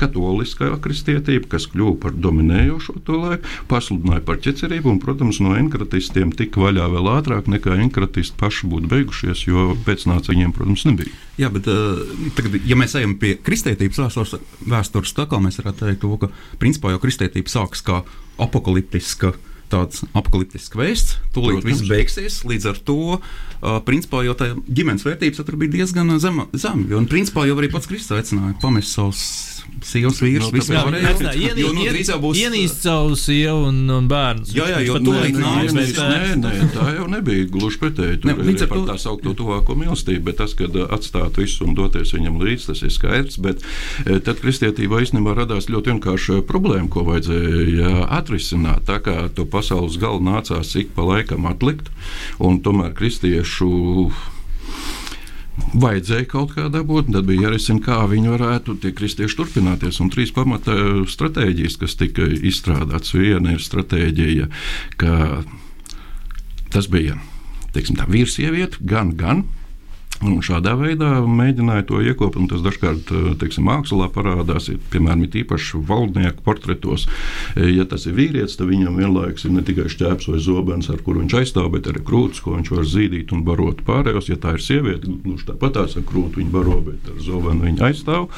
katoliskā kristietība, kas kļuva par dominējošo to laiku, pasludināja par ķecerību, un, protams, no enkratistiem tika vaļā vēl ātrāk nekā enkratisti paši būtu beigušies, jo pēcnāca viņiem, protams, nebija. Jā, bet uh, tagad, ja mēs ejam pie kristietības vēstures, vēstures tā kā mēs varētu teikt, to, ka principā jau kristietība sākas kā apakaliptiska tāds apakaliptisks veids. Tūlīt viss beigsies. Līdz ar to, uh, principā, jau tā ģimenes vērtības tur bija diezgan zema. zem, jo, un, principā, jau arī pats Kristus aicināja pamest savus sievas vīrs, no, vispār būs. Ienīst savu sievu un, un bērnu. Jā, jā, jo tūlīt nāks. Nē, nē, tā jau nebija gluži pretēji. Tur ne, līdz ar to tā saukto tuvāko mīlestību, bet tas, kad atstāt visu un doties viņam līdzi, tas ir skaidrs. Bet tad kristietībā īstenībā radās ļoti vienkārša problēma, ko vajadzēja atrisināt. Tā kā to pasaules galu nācās ik pa laikam atlikt, un tomēr kristiešu vajadzēja kaut kā dabūt, tad bija jārisina, kā viņi varētu tie kristieši turpināties. Un trīs pamata stratēģijas, kas tika izstrādātas, viena ir stratēģija, ka tas bija teiksim, tā vīrs, sieviete, gan, gan Un šādā veidā mēģināja to iekopot, tas dažkārt eh, teiksim, mākslā parādās. Ir, piemēram, īpaši valdnieku portretos. Eh, ja tas ir vīrietis, tad viņam vienlaikus ir ne tikai šķēps vai zobens, ar kuru viņš aizstāv, bet arī krūtis, ko viņš var zīdīt un barot pārējos. Ja tā ir sieviete, gluži tāpat tās ar krūti viņa baro, bet ar zobenu viņa aizstāv.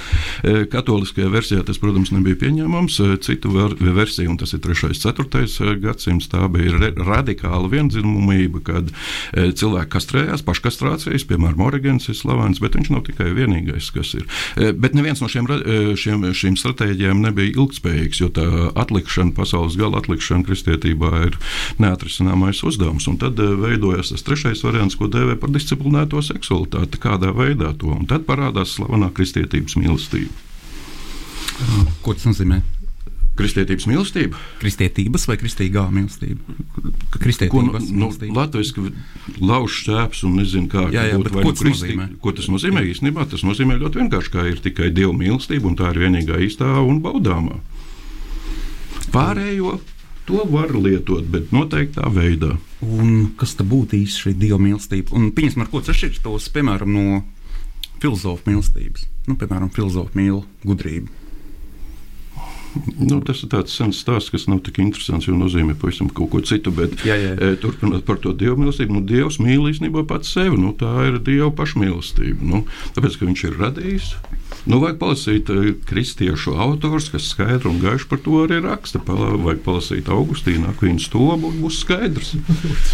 Eh, katoliskajā versijā tas, protams, nebija pieņemams. Citu versiju, un tas ir 3. un 4. gadsimts, tā bija radikāla viendzimumība, kad cilvēki kastrējās, paškastrācijas, piemēram, Origens ir slavens, bet viņš nav tikai vienīgais, kas ir. E, bet neviens no šiem, e, šiem, šīm stratēģijām nebija ilgspējīgs, jo tā atlikšana, pasaules gala atlikšana kristietībā ir neatrisināmais uzdevums. Un tad e, veidojas tas trešais variants, ko dēvē par disciplinēto seksualitāti, kādā veidā to. Un tad parādās slavenā kristietības mīlestība. Ko tas nozīmē? Kristietības mīlestība. Kristietības vai kristīgā mīlestība? Ko, Kristietības nu, Latvijas lauž šķēps un nezinu, kā Jā, jā, būt, bet vai ko nu tas kristī- nozīmē? Ko tas nozīmē? Īstenībā tas nozīmē ļoti vienkārši, ka ir tikai dieva mīlestība un tā ir vienīgā īstā un baudāmā. Pārējo to var lietot, bet noteiktā veidā. Un kas tad būtu īsti šī dieva mīlestība? Un pieņemsim, ar ko tas atšķiras piemēram, no filozofa mīlestības. Nu, piemēram, filozofa mīl gudrību. Nu, tas ir tāds sens stāsts, kas nav tik interesants, jo nozīmē pavisam kaut ko citu. Bet, Jā, jā. e, turpinot par to dievu mīlestību, nu, Dievs mīl īstenībā pats sevi. Nu, tā ir Dieva pašmīlestība. Nu, tāpēc, ka Viņš ir radījis. Nu, vajag palasīt e, kristiešu autors, kas skaidri un gaiši par to arī raksta. Pala, vajag palasīt Augustīnu, Akvīnu stobu un būs skaidrs.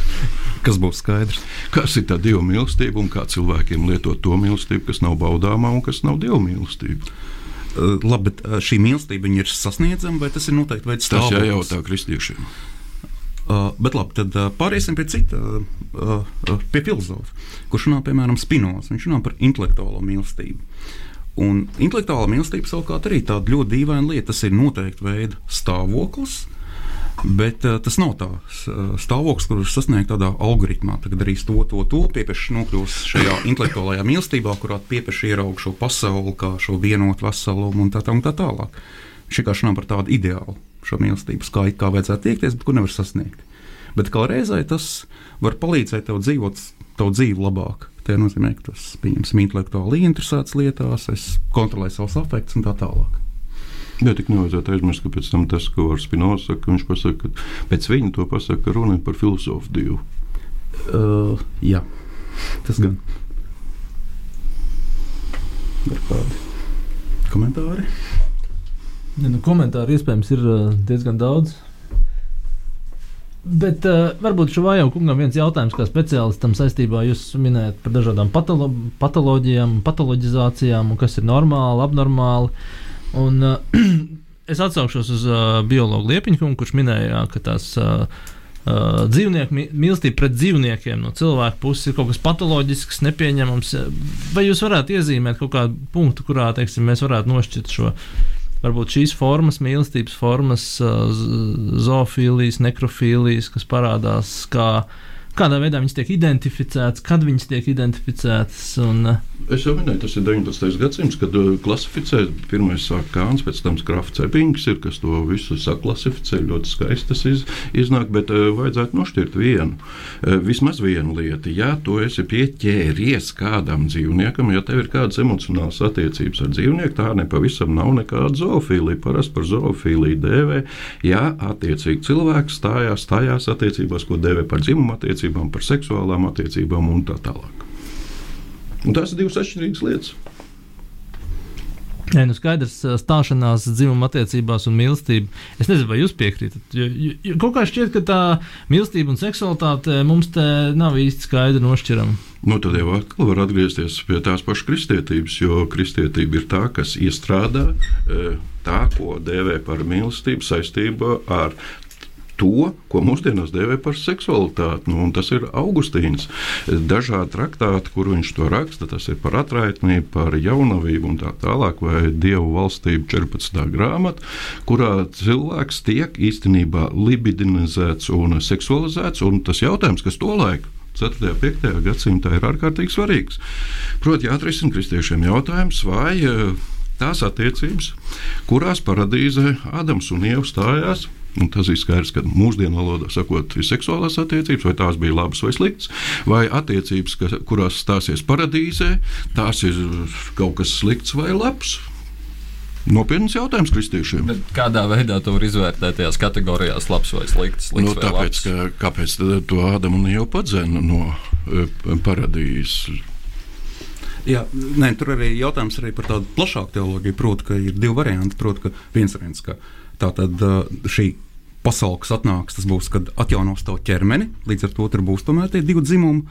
Kas būs skaidrs? Kas ir tā dieva mīlestība un kā cilvēkiem lietot to mīlestību, kas nav baudāmā un kas nav dieva mīlestība? Uh, labi, uh, šī mīlestība ir sasniedzama, vai tas ir noteikti veids Tas stāvoklis? jājautā kristiešiem. Uh, bet labi, tad uh, pāriesim pie cita, uh, uh, pie filozofa, kurš runā piemēram Spinoza. Viņš runā par intelektuālo mīlestību. Un intelektuālā mīlestība savukārt arī tāda ļoti dīvaina lieta. Tas ir noteikti veida stāvoklis, bet uh, tas nav tāds uh, stāvoklis, kurš sasniegts tādā algoritmā. Tagad darīs to, to, to, piepieši nokļūs šajā intelektuālajā mīlestībā, kurā piepieši ieraug šo pasauli kā šo vienotu veselumu un tā, tā, un tā tālāk. Viņš vienkārši runā par tādu ideālu šo mīlestību, kā, it kā vajadzētu tiekties, bet ko nevar sasniegt. Bet kā reizē tas var palīdzēt tev dzīvot tavu dzīvi labāk. Tā nozīmē, ka tas pieņemsim intelektuāli interesēts lietās, es kontrolēju savus afektus un tā tālāk. Jā, tik nevajadzētu aizmirst, ka pēc tam tas, ko ar Spinoza saka, viņš pasaka, ka pēc viņa to pasaka, ka runa ir par filozofu divu. Uh, jā, tas gan. Ir kādi komentāri? Ja, nu, komentāru iespējams ir uh, diezgan daudz. Bet uh, varbūt šovājā kungam viens jautājums, kā speciālistam saistībā jūs minējat par dažādām patolo patoloģijām, patoloģizācijām, un kas ir normāli, abnormāli. Un, uh, es atsaukšos uz uh, biologu Liepiņkungu, kurš minēja, ka tās uh, uh, dzīvnieku mīlestība pret dzīvniekiem no cilvēka puses ir kaut kas patoloģisks, nepieņemams. Vai jūs varētu iezīmēt kaut kādu punktu, kurā teiksim, mēs varētu nošķirt šo? Varbūt šīs formas, mīlestības formas, uh, zoofīlijas, nekrofīlijas, kas parādās, kā, kādā veidā viņas tiek identificētas, kad viņas tiek identificētas. Un, uh, Es jau minēju, tas ir 19. gadsimts, kad uh, klasificē pirmais sāk Kāns, pēc tam Krafts Epings, ir, kas to visu saklasificē. Ļoti skaisti tas iz, iznāk, bet uh, vajadzētu nošķirt vienu. Uh, vismaz vienu lietu. Ja tu esi pieķēries kādam dzīvniekam, ja tev ir kādas emocionālas attiecības ar dzīvnieku, tā nepavisam nav nekāda zoofīlija. Parasti par zoofīliju dēvē, ja attiecīgi cilvēks stājās tajās attiecībās, ko dēvē par dzimumu attiecībām, par seksuālām attiecībām un tā tālāk. Un tās ir divas atšķirīgas lietas. Nē, nu skaidrs, stāšanās dzimuma attiecībās un mīlestība. Es nezinu, vai jūs piekrītat. Jo, jo, kaut kā šķiet, ka tā mīlestība un seksualitāte mums te nav īsti skaidri nošķirama. Nu, tad jau atkal var atgriezties pie tās pašas kristietības, jo kristietība ir tā, kas iestrādā tā, ko dēvē par mīlestību saistībā ar to, ko mūsdienās dēvē par seksualitāti. Nu, tas ir Augustīns. Dažādi traktāti, kur viņš to raksta, tas ir par atraitnību, par jaunavību un tā tālāk, vai dievu valstību 14. grāmata, kurā cilvēks tiek īstenībā libidinizēts un seksualizēts. Un tas jautājums, kas to laika 4. un 5. gadsimtā ir ārkārtīgi svarīgs. Proti, jāatrisina kristiešiem jautājums, vai eh, tās attiecības, kurās paradīzē Ādams un Ieva stājās. Un tas ir skaidrs, ka mūsdienu valodā sakot, ir seksuālās attiecības, vai tās bija labas vai sliktas, vai attiecības, kas, kurās stāsies paradīzē, tās ir kaut kas slikts vai labs. Nopietns jautājums kristiešiem. Bet kādā veidā to var izvērtēt tajās kategorijās, labs vai slikts? slikts Nu, vai tāpēc, labs? ka, kāpēc tad to Ādamu un jau padzēna no e, paradīzes? Jā, nē, tur arī jautājums arī par tādu plašāku teoloģiju. Proti, ka ir divi varianti. Proti, ka viens variants, ka tā tad uh, šī pasaule, kas atnāks, tas būs, kad atjaunos tavu ķermeni. Līdz ar to tur būs tomēr tie divi dzimumi.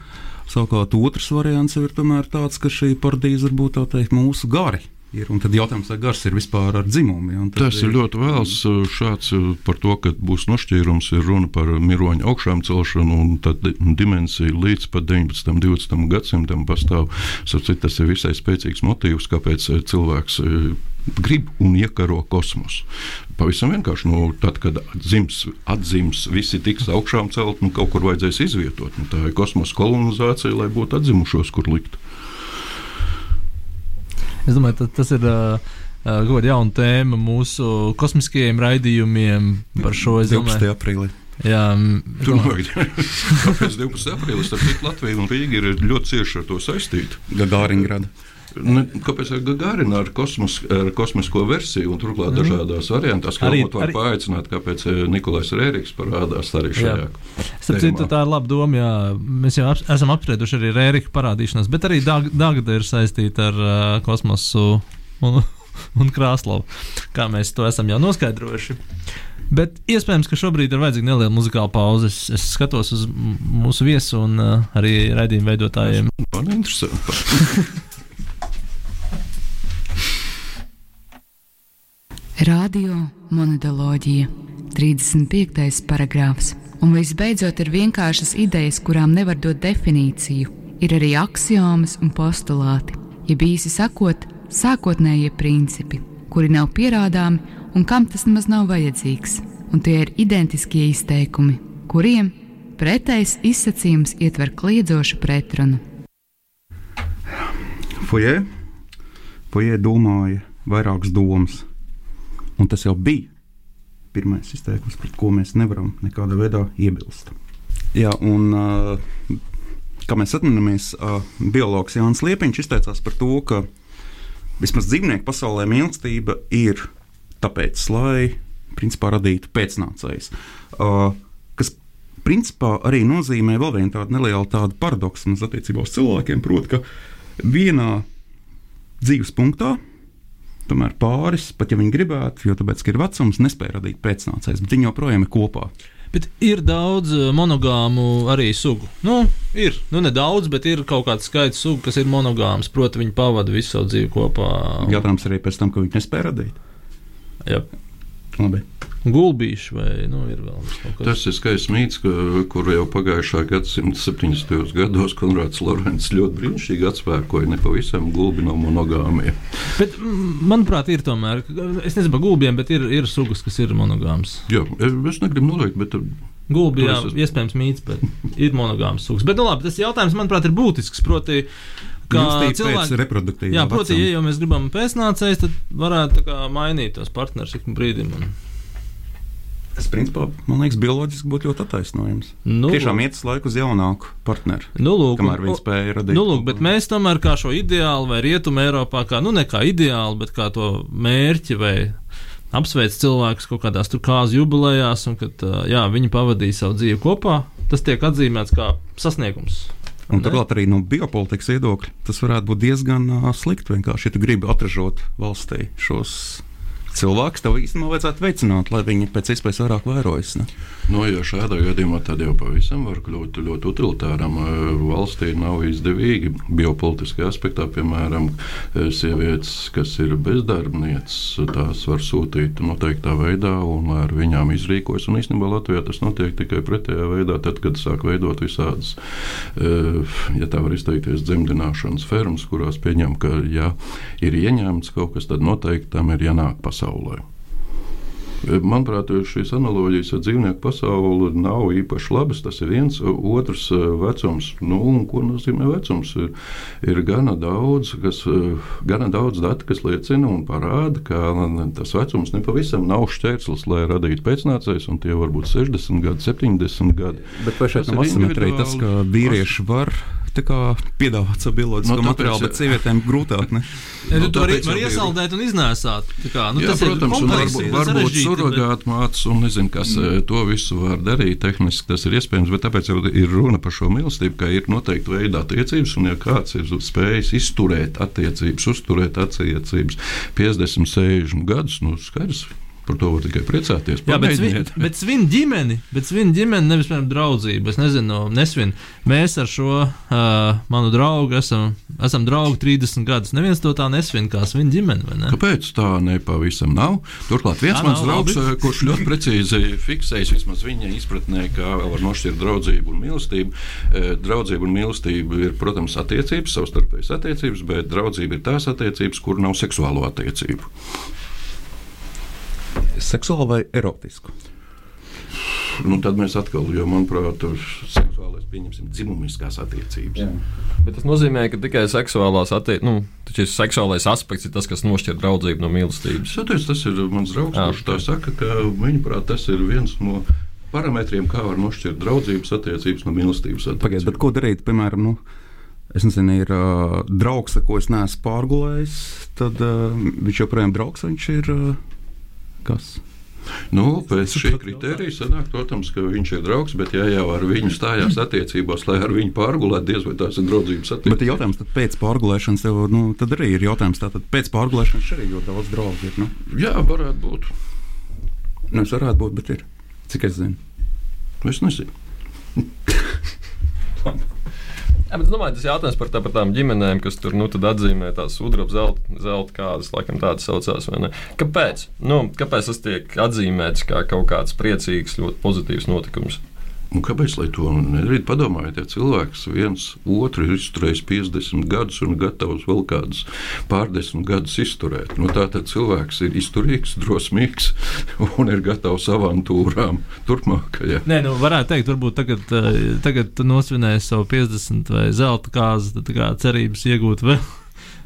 Savukārt otrs variants ir tomēr tāds, ka šī paradīze var būt tā teikt mūsu gari. Ir, un tad jautājums, vai gars ir vispār ar dzimumu? Ja, Tas ir ļoti vēls. Šāds par to, ka būs nošķīrums, ir runa par miroņu augšām celšanu, un di- dimensija līdz pat 19. un 20. gadsimtam pastāv. Citu, tas ir visai spēcīgs motīvs, kāpēc cilvēks grib un iekaro kosmosu. Pavisam vienkārši, nu, tad, kad dzims, atzims, visi tiks augšām celt, nu, kaut kur vajadzēs izvietot. Nu, tā ir kosmosa kolonizācija, lai būtu atzimušos, kur likt. Es domāju, tas ir. Uh, kaut kāda jauna tēma mūsu kosmiskajiem raidījumiem par šo. 12. aprīlī. Jā, tur novērtē. Kāpēc 12. aprīlis? Tāpēc Latvija un Rīga ir ļoti cieši ar to saistīti. Gagāringrada. Ne, kāpēc ar Gagarinā ar, kosmos, ar kosmisko versiju un turklāt mm. dažādās variantās, kā arī var arī... paaicināt, kāpēc eh, Nikolais Rēriks parādās arī šajā. Starp citu, tā ir laba doma, jā. Mēs jau ap, esam apsprieduši arī Rērika parādīšanos, bet arī Dagda ir saistīta ar uh, kosmosu un, un Krāslavu, kā mēs to esam jau noskaidrojuši. Bet iespējams, ka šobrīd ir vajadzīga neliela muzikāla pauze. Es, es skatos uz mūsu viesu un uh, arī raidījumu veidotājiem. Man interesanti. Radio monodoloģija, 35. paragrāfs. Un visbeidzot ir vienkāršas idejas, kurām nevar dot definīciju. Ir arī axiomas un postulāti, jeb īsi sakot, sākotnējie principi, kuri nav pierādāmi un kam tas nemaz nav vajadzīgs. Un tie ir identiskie izteikumi, kuriem pretējs izsacījums ietver kliedzošu pretrunu. Fojē, Fojē domāja vairākas domas Un tas jau bija pirmais izteikums, pret ko mēs nevaram nekādā veidā iebilst. Jā, un, uh, kā mēs atceramies, uh, biologs Jānis Liepiņš izteicās par to, ka vismaz dzīvnieku pasaulē mīlestība ir tāpēc, lai principā radītu pēcnācējus. Uh, kas principā arī nozīmē vēl vienu tādu nelielu tādu paradoksu attiecībā uz cilvēkiem, proti, ka vienā dzīves punktā tomēr pāris, pat ja viņi gribētu, jo tāpēc, ir vecums, nespēja radīt pēcnācējus, bet viņi joprojām ir kopā. Bet ir daudz eh, monogāmu arī sugu. Nu, ir, nu, nedaudz, bet ir kaut kāds skaits sugu, kas ir monogāms. Proti, viņi pavada visu savu dzīvi kopā. Jautājums arī pēc tam, ka viņi nespēja radīt. Jā. Labi. Gulbīši vai nu, ir vēl kaut kas? Tas ir skaists mīts, ka, kur jau pagājušā gadsimta 70. gados Konrāds Lorents ļoti brīnišķīgi atspēkoja nepavisam gulbi no monogāmiem. Bet, manuprāt, ir tomēr, es nezinu par gulbiem, bet ir, ir sugas, kas ir monogāmas. Jā, es negribu noliekt, bet. Gulbi, jā, es... iespējams, mīts, bet ir monogāms sugas. Bet, nu, labi, tas jautājums, manuprāt, ir būtisks. Proti, kā cilvēki reproduktīvi. Jā, proti, ja jau mēs gribam pēcnācējs, tad varētu kā, mainīt tos partnerus ik brīdim. Un... Tas, principā, man liekas, bioloģiski būtu ļoti attaisnojams. Nu, Tiešām iet uz laiku uz jaunāku partneri. Nu, lūk, kamēr viņi spēja radīt. Nu, lūk, bet mēs tomēr kā šo ideālu vai rietumu Eiropā, kā, nu, ne kā ideālu, bet kā to mērķi vai apsveic cilvēkus kaut kādās tur kāzu jubilejās, un kad jā, viņi pavadīja savu dzīvi kopā, tas tiek atzīmēts kā sasniegums. Un turklāt arī no biopolitikas viedokļa tas varētu būt diezgan uh, slikti. Vienkārši, ja tu gribi atražot valstī šos cilvēks tev īstenībā vajadzētu veicināt, lai viņi pēc iespējas vairāk vairojas. Ne? No, nu, ja šādā gadījumā tad jau pavisam var kļūt ļoti utilitāram. Valstī nav izdevīgi biopolitiskā aspektā, piemēram, sievietes, kas ir bezdarbnieces, tās var sūtīt noteiktā veidā un ar viņām izrīkojas. Un īstenībā Latvijā tas notiek tikai pretējā veidā, tad, kad sāk veidot visādas, ja tā var izteikties, dzemdināšanas fermas, kurās pieņem, ka ja ir ieņemts kaut kas, tad noteikti tam ir jānāk pasaulē pasaulē. Manuprāt, šīs analogijas ar dzīvnieku pasauli nav īpaši labas. Tas ir viens, otrs eh, vecums. Nu, ko nozīmē vecums? Ir, ir gana, daudz, kas, eh, gana daudz datu, kas liecina un parāda, ka tas vecums nepavisam nav šķērslis, lai radītu pēcnācējus, un tie var būt 60 gadi, 70 gadi. Bet vai šeit nav asimetrija tas, ka vīrieši var piedāvāt savu bioloģisko no, materiālu, bet sievietēm grūtāk. Ne? Ja, nu, to arī var iesaldēt un iznēsāt. Kā, nu, Jā, protams, un varbūt, varbūt surrogāt mācas un nezinu, kas mm. Eh, to visu var darīt. Tehniski tas ir iespējams, bet tāpēc ir runa par šo mīlestību, ka ir noteikti veidi attiecības, un ja kāds ir spējis izturēt attiecības, uzturēt attiecības 50, 60 gadus, nu skaidrs Par to var tikai priecāties. Jā, bet Pamēģiniet. bet svin ģimeni, bet svin ģimeni nevis piemēram draudzību. Es nezinu, nesvin. Mēs ar šo uh, manu draugu esam, esam draugi 30 gadus. Neviens to tā nesvin kā svin ģimeni, vai ne? Kāpēc tā nepavisam nav? Turklāt viens Jā, mans draugs, labi. kurš ļoti precīzi fiksējis vismaz viņa izpratnē, kā var nošķirt draudzību un mīlestību. Draudzība un mīlestība ir, protams, attiecības, savstarpējas attiecības, bet draudzība ir tās attiecības, kur nav seksuālo attiecību. Seksuāli vai erotisku? Nu, tad mēs atkal, jo manuprāt, tur seksuālais, pieņemsim, dzimumiskās attiecības. Jā. Bet tas nozīmē, ka tikai seksuālās attiecības, nu, šis seksuālais aspekts ir tas, kas nošķir draudzību no mīlestības. Saties, tas ir mans draugs, Jā. kurš tā saka, ka viņuprāt, tas ir viens no parametriem, kā var nošķirt draudzības attiecības no mīlestības Pagaidiet, attiecības. bet ko darīt, piemēram, nu, es nezinu, ir uh, draugs, ar ko es neesmu pārgulējis, tad uh, viņš joprojām draugs, viņš ir uh, kas? Nu, pēc šī kriterija sanāk, protams, ka viņš ir draugs, bet ja jau ar viņu stājās attiecībās, lai ar viņu pārgulētu, diez vai tās ir draudzības Bet attiecības. jautājums tad pēc pārgulēšanas, tev, nu, tad arī ir jautājums, tātad pēc pārgulēšanas arī ļoti daudz draugu ir. Nu, Jā, varētu būt. nu, es varētu būt, bet ir. Cik es zinu? Es nezinu. Jā, bet domāju, tas jautājums par, tā, par tām ģimenēm, kas tur nu, atzīmē tās sudraba zelta, zelta kādas, laikam tādas saucās. Kāpēc? Nu, kāpēc tas tiek atzīmēts kā kaut kāds priecīgs, ļoti pozitīvs notikums? Un kāpēc lai to nedarītu? Padomājiet, ja cilvēks viens otru ir izturējis 50 gadus un gatavs vēl kādus pārdesmit gadus izturēt. Nu, tā tad cilvēks ir izturīgs, drosmīgs un ir gatavs avantūrām turpmākajā. Nē, nu, varētu teikt, varbūt tagad, eh, tagad tu nosvinēji savu 50 vai zelta kāzu, tad kā cerības iegūt vēl.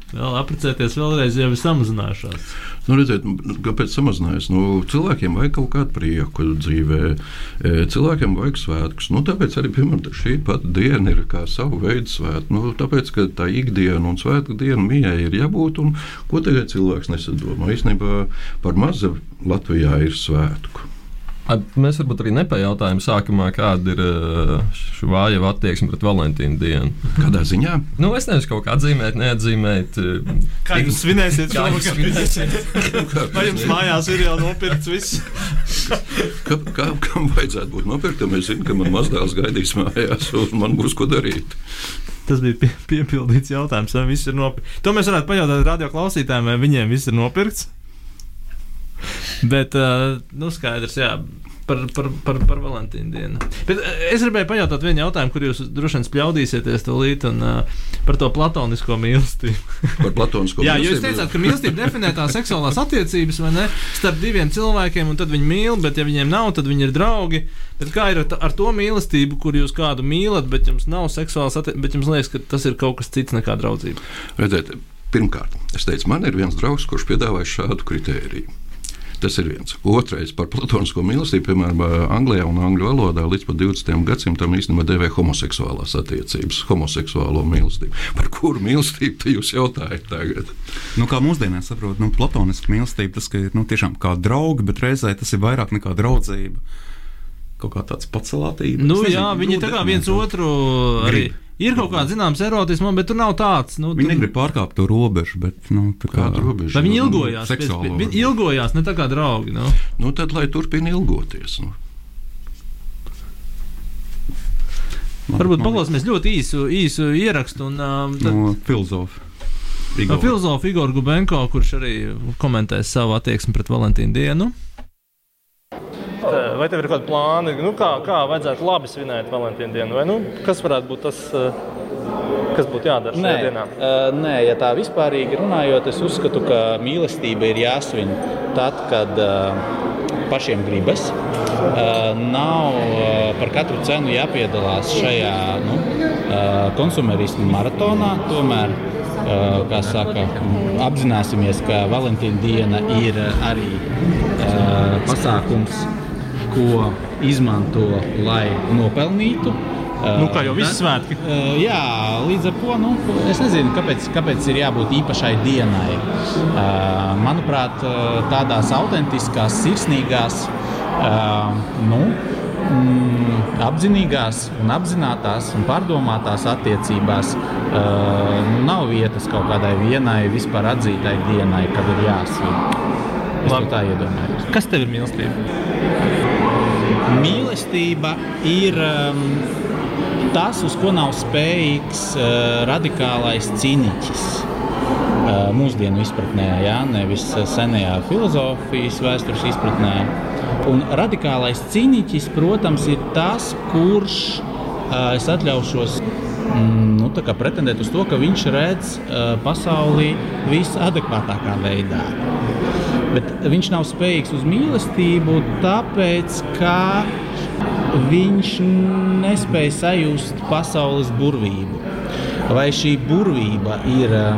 Vēl apprecēties vēlreiz jau ir samazinājušās. Nu, redziet, nu, kāpēc samazinājās? Nu, cilvēkiem vajag kaut kādu prieku dzīvē, e, cilvēkiem vajag svētkus. Nu, tāpēc arī piemēram, šī pat diena ir kā savu veidu svētku. Nu, tāpēc, ka tā ikdiena un svētku diena mijai ir jābūt, un ko tagad cilvēks nesadomā? Īstenībā par mazu Latvijā ir svētku. At, mēs varbūt arī nepajautājām sākumā, kāda ir uh, šī vāja attieksme pret Valentīnu dienu. Kādā ziņā? Nu, es nezinu, kaut kā atzīmēt, neatzīmēt. uh, Kā jūs svinēsiet Kā jūs svinēsiet? Vai jums mājās ir jau nopirkts viss? Kā, kā, kam vajadzētu būt nopirktam? Es zinu, ka man mazdēls gaidīs mājās, un man būs ko darīt. Tas bija pie, piepildīts jautājums, vai viss ir nopirkts. To mēs varētu pajautāt radio klausītājiem, vai viņiem viss ir nopirkts. Bet, uh, nu, skaidrs, jā. Par, par, par, par Valentīnu dienu. Bet uh, es gribēju pajautāt vienu jautājumu, kur jūs droši vien spļaudīsieties līdzi, un uh, par to platonisko mīlestību. Par platonisko Jā, jūs mīlestību. teicāt, ka mīlestība definē tās seksuālās attiecības, vai ne? Starp diviem cilvēkiem, un tad viņi mīl, bet ja viņiem nav, tad viņi ir draugi. Bet kā ir ar, ar to mīlestību, kur jūs kādu mīlat, bet jums nav seksuāls attiecības, bet jums liekas, ka tas ir kaut kas cits nekā draudzība? Redziet, pirmkārt, es teicu, man ir viens draugs, kurš piedāvāja šādu kritēriju. Tas ir viens. Otrais par platonisko mīlestību, piemēram, Anglijā un Angļu valodā līdz pat 20. gadsimtam īstenībā devē homoseksuālās attiecības, homoseksuālo mīlestību. Par kuru mīlestību jūs jautājat tagad? Nu, kā mūsdienās saprot, nu, platoniska mīlestība, tas ka ir nu, tiešām kā draugi, bet reizē tas ir vairāk nekā draudzība. Kaut kā tāds pacelātība. Nu, jā, viņi tā kā viens otru arī. Grib. Ir kaut kāds zināms erotisms, bet tur nav tāds. Nu, Viņi tur- negrib pārkāpt to robežu, bet nu, tā kā Kāda robeža? Viņi Nu, ilgojās? pēc- seksuālo Viņi ilgojās ne tā kā draugi. Nu. Nu, tad lai turpina ilgoties. Nu. Varbūt paklausīsimies ļoti īsu, īsu ierakstu. Un, um, tad, no filozofa. no filozofa Igor Gubenko, kurš arī komentēs savu attieksmi pret Valentīnu dienu. Vai tev ir kādi plāni, nu, kā, kā vajadzētu labi svinēt Valentīnu dienu? Vai, nu, kas varētu būt tas, eh, kas būtu jādara Nē, šajā dienā? uh, nē, ja tā vispārīgi runājot, es uzskatu, ka mīlestība ir jāsvin tad, kad uh, pašiem gribas. Uh, nav uh, par katru cenu jāpiedalās šajā nu, uh, konsumerismu maratonā. Tomēr, kā saka, apzināsimies, ka Valentīna diena ir arī pasākums, ko izmanto, lai nopelnītu. Nu, kā jau visi tad- svētki. Uh, jā, līdz ar to nu, es nezinu, kāpēc, kāpēc ir jābūt īpašai dienai. Uh, manuprāt, tādās autentiskās, sirsnīgās, nu, mm, apzinīgās, un apzinātās un pārdomātās attiecībās nu, nav vietas kaut kādai vienai vispār atzītai dienai, kad ir jāsvin. Es to tā iedomājos. Kas tev ir mīlestība? Mīlestība ir um, tas, uz ko nav spējīgs uh, radikālais cīniķis. Uh, mūsdienu izpratnē, jā, nevis uh, senajā filozofijas vēstures izpratnē. Un radikālais cīniķis, protams, ir tas, kurš uh, es atļaušos mm, nu, pretendēt uz to, ka viņš redz uh, pasauli visadekvātākā veidā. Bet viņš nav spējīgs uz mīlestību, tāpēc ka viņš nespēja sajust pasaules burvību. Vai šī burvība ir uh,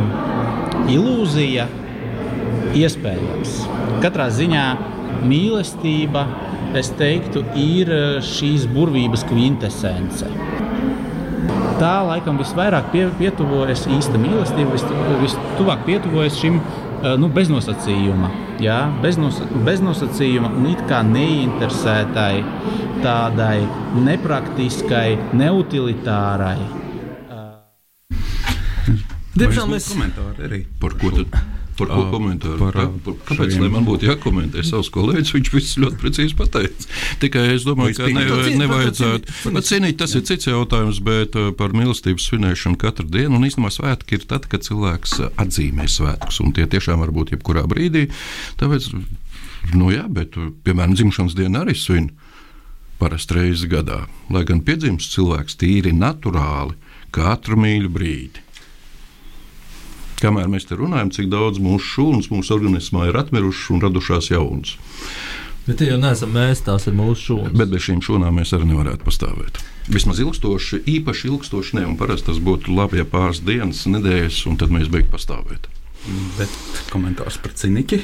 ilūzija? Iespējams. Katrā ziņā mīlestība, es teiktu, ir šīs burvības kvintessence tā laikam visvairāk pie, pietuvojas īsta mīlestība, vis, vistuvāk pietuvojas šim nu, beznosacījuma. Jā, beznos, beznosacījuma un it kā neinteresētai, tādai nepraktiskai, neutilitārai. Diemžēl mēs komentāri arī par ko tad. Par ko komentāru? Par, par, kāpēc šiem... man būtu jākomentē savs kolēģis? Viņš viss ļoti precīzi pateica. Tikai es domāju, ka ne, nevajadzētu. Bet cienīt, tas ir cits jautājums, bet par mīlestības svinēšanu katru dienu. Un īstenībā svētki ir tad, kad cilvēks atzīmē svētkus. Un tie tiešām var būt jebkurā brīdī. Tāpēc, nu jā, bet, piemēram, dzimšanas diena arī svin parasti reizi gadā. Lai gan piedzimst cilvēks tīri naturāli katru mīļu brīdi. Kamēr mēs te runājam, cik daudz mūsu šūnas mūsu organismā ir atmirušas un radušās jaunas. Bet tie jau neesam mēs, tās ir mūsu šūnas. Bet bez šīm šūnām mēs arī nevarētu pastāvēt. Vismaz ilgstoši, īpaši ilgstoši ne, un parasti tas būtu labi, ja pāris dienas, nedēļas, un tad mēs beigtu pastāvēt. Bet komentārs par ciniķi.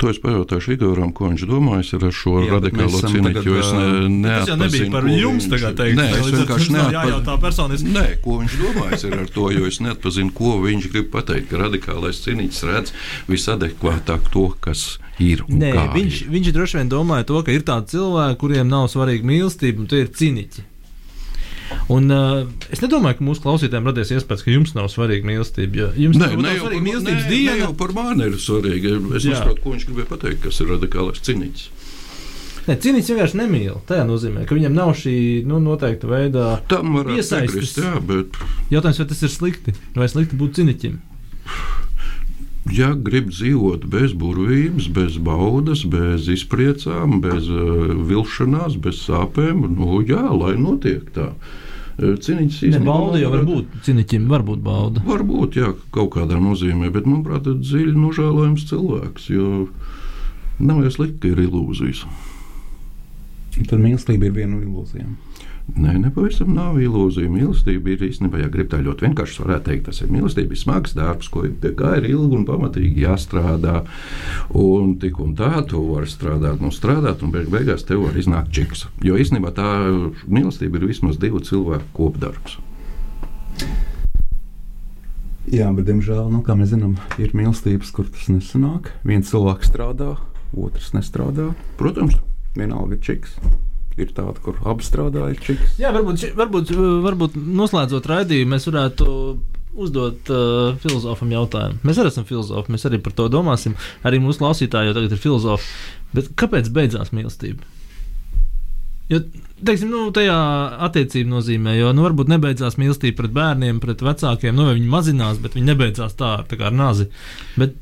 To es pajautāšu Igoram, ko viņš domājas ar šo Jā, radikālo cīņu. Jo es ne, neatpazinu, tas nebija par jums tagad teikt. Nē, es vienkārši neatpazinu. Nē, ko viņš domājas ar to, jo es neatpazinu, ko viņš grib pateikt, ka radikālais cīņš redz visadekvātāk to, kas ir. Nē, viņš, viņš droši vien domāja to, ka ir tādi cilvēki, kuriem nav svarīga mīlestība, un tie ir cīniķi. Un, uh, es nedomāju, ka mūsu klausītājiem radies iespējas, ka jums nav svarīga mīlestība. Jums nē, ne jau, par, nē, ne jau par mani ir svarīga. Es nesaprotu, ko viņš gribēja pateikt, kas ir radikālais cīniķis. Ne, cīnīts vienkārši nemīl. Tā nozīmē, ka viņam nav šī nu, noteikta veida iesaistes. Jā, bet... Jautājums, vai tas ir slikti? Vai slikti būt cīniķim? ja grib dzīvot bez burvības, bez baudas, bez izpriecām, bez uh, vilšanās, bez sāpēm, nu jā, lai notiek tā. Eh, cīniņš īstenībā. Bauda jau var būt. Cīniņķim var būt bauda. Varbūt, jā, kaut kādā nozīmē, bet manuprāt, tas ir dziļi nožēlojams cilvēks, jo nav jau slikti, ka ir ilūzijas. Tad mīlestība ir viena no ilūzijām. Nē, nepavisam nav ilūzija. Mīlestība ir īstenībā, ja grib tā ļoti vienkārši, varētu teikt, tas ir mīlestība, ir smags darbs, ko pie kā ir ilgi un pamatīgi jāstrādā. Un tik un tā, tu vari strādāt un strādāt, un beig beigās tev var iznākt čiks. Jo īstenībā tā mīlestība ir vismaz divu cilvēku kopdarbs. Jā, bet, diemžēl, nu, kā mēs zinām, ir mīlestības, kur tas nesanāk. Viens cilvēks strādā, otrs nestrādā. Protams, vienalga ir čiks ir tāda, kur abi strādāja. Čiks. Jā, varbūt, varbūt, varbūt noslēdzot raidījumu, mēs varētu uzdot uh, filozofam jautājumu. Mēs arī esam filozofi, mēs arī par to domāsim. Arī mūsu klausītāji jau tagad ir filozofi. Bet kāpēc beidzās mīlestība? Jo, teiksim, nu, tajā attiecību nozīmē, jo nu, varbūt nebeidzās mīlestība pret bērniem, pret vecākiem. Nu, viņi mazinās, bet viņi nebeidzās tā, tā kā ar nazi. Bet,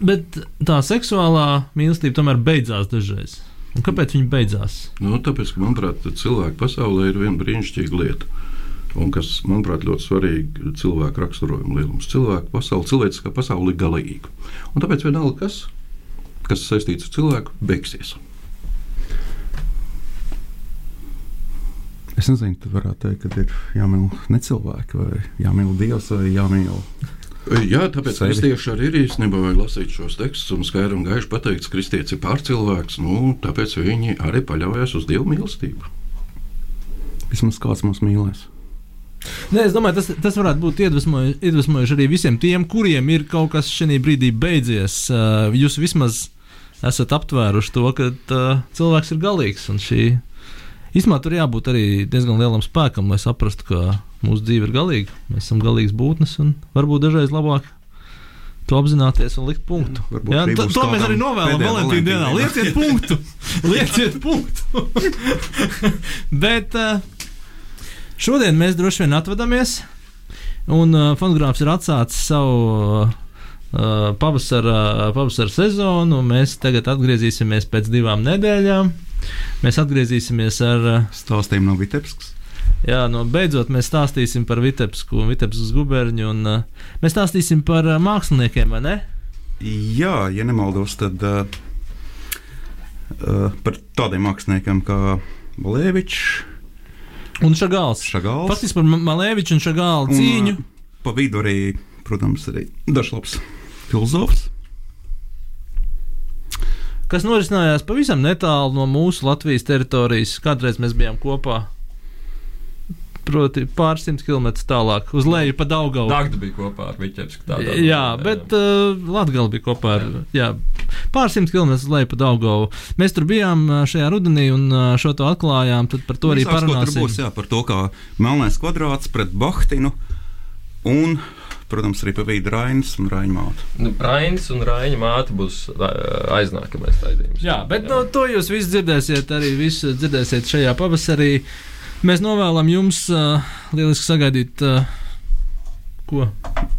bet tā seksuālā mīlestība tomēr beidzās dažreiz. Un kāpēc viņi beidzās? Nu, tāpēc, ka, manuprāt, cilvēku pasaulē ir viena brīnišķīga lieta. Un kas, manuprāt, ļoti svarīgi cilvēku raksturojuma lielums. Cilvēku pasaule, cilvēciskā pasaule ir galīga. Un tāpēc vienalga, kas, kas saistīts ar cilvēku, beigsies. Es nezinu, tu varētu teikt, ka ir jāmīl ne cilvēki, vai jāmīl Dievs, vai jāmīl Jā, tāpēc Sevi. kristieši arī ir īstenībā vajag lasīt šos tekstus un skaidri un gaiši pateikt, ka kristietis ir pārcilvēks. Nu, tāpēc viņi arī paļaujas uz dievu mīlestību. Vismaz kāds mūs mīlēs. Nē, es domāju, tas, tas varētu būt iedvesmojoši, iedvesmojoši arī visiem tiem, kuriem ir kaut kas šajā brīdī beidzies. Jūs vismaz esat aptvēruši to, ka cilvēks ir galīgs. Šī... Īsumā tur jābūt arī diezgan lielam spēkam, lai saprastu, ka mūsu dzīve ir galīga. Mēs esam galīgas būtnes un varbūt dažreiz labāk to apzināties un likt punktu. Varbūt Jā, to, to mēs arī novēlam Valentīna dienā. Lieciet punktu! Lieciet punktu! Bet uh, šodien mēs droši vien atvadamies, un uh, fonogrāfs ir atsācis savu. Uh, pavasara, pavasara sezonu. Mēs tagad atgriezīsimies pēc divām nedēļām. Mēs atgriezīsimies ar uh, stāstiem no Vitebskas. Jā, no beidzot mēs stāstīsim par Vitebsku un Vitebskas guberņu, un uh, mēs stāstīsim par uh, māksliniekiem, vai ne? Jā, ja nemaldos, tad uh, par tādiem māksliniekiem kā Balēvičs. Un Šagāls. Šagāls. Faktiski par Malēviču un Šagālu cīņu. Un, pa vidu arī, protams, arī dažlaps filozofs. Kas norisinājās pavisam netālu no mūsu Latvijas teritorijas. Kādreiz mēs bijām kopā. Proti, pāris simt km tālāk, uz leju pa Daugavu. Dārgta bija kopā ar Viķersku. Jā, bet uh, Latvija bija kopā ar jā, pāris simt km uz leju pa Daugavu. Mēs tur bijām šajā rudenī un šo to atklājām. Tad par to arī parunāsim. Būs jā, par to, kā melnais kvadrāts pret Bahtinu un protams, arī pa vidu Rainas un Raņa māte. Nu, Rainas un Raņa māte būs aiznākamais raidījums. Jā, bet jā. No, to jūs visi dzirdēsiet, arī visu dzirdēsiet šajā pavasarī. Mēs novēlam jums uh, lieliski sagaidīt, uh, ko?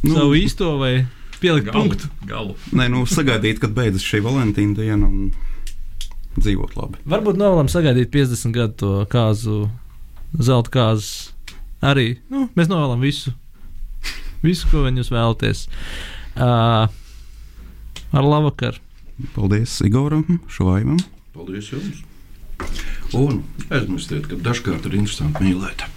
Nu, Savu īsto vai pielikt galu, punktu? Galu. Nē, nu, sagaidīt, kad beidzas šī Valentīna diena un dzīvot labi. Varbūt novēlam sagaidīt 50 gadu to kāzu, zelta kāzu. Arī nu, mēs novēlam visu visu, ko jūs vēlaties. Uh, ar labu vakaru! Paldies Igoram, Švaivam! Paldies jums! Un aizmirstiet, ka dažkārt ir interesanti mīlēt.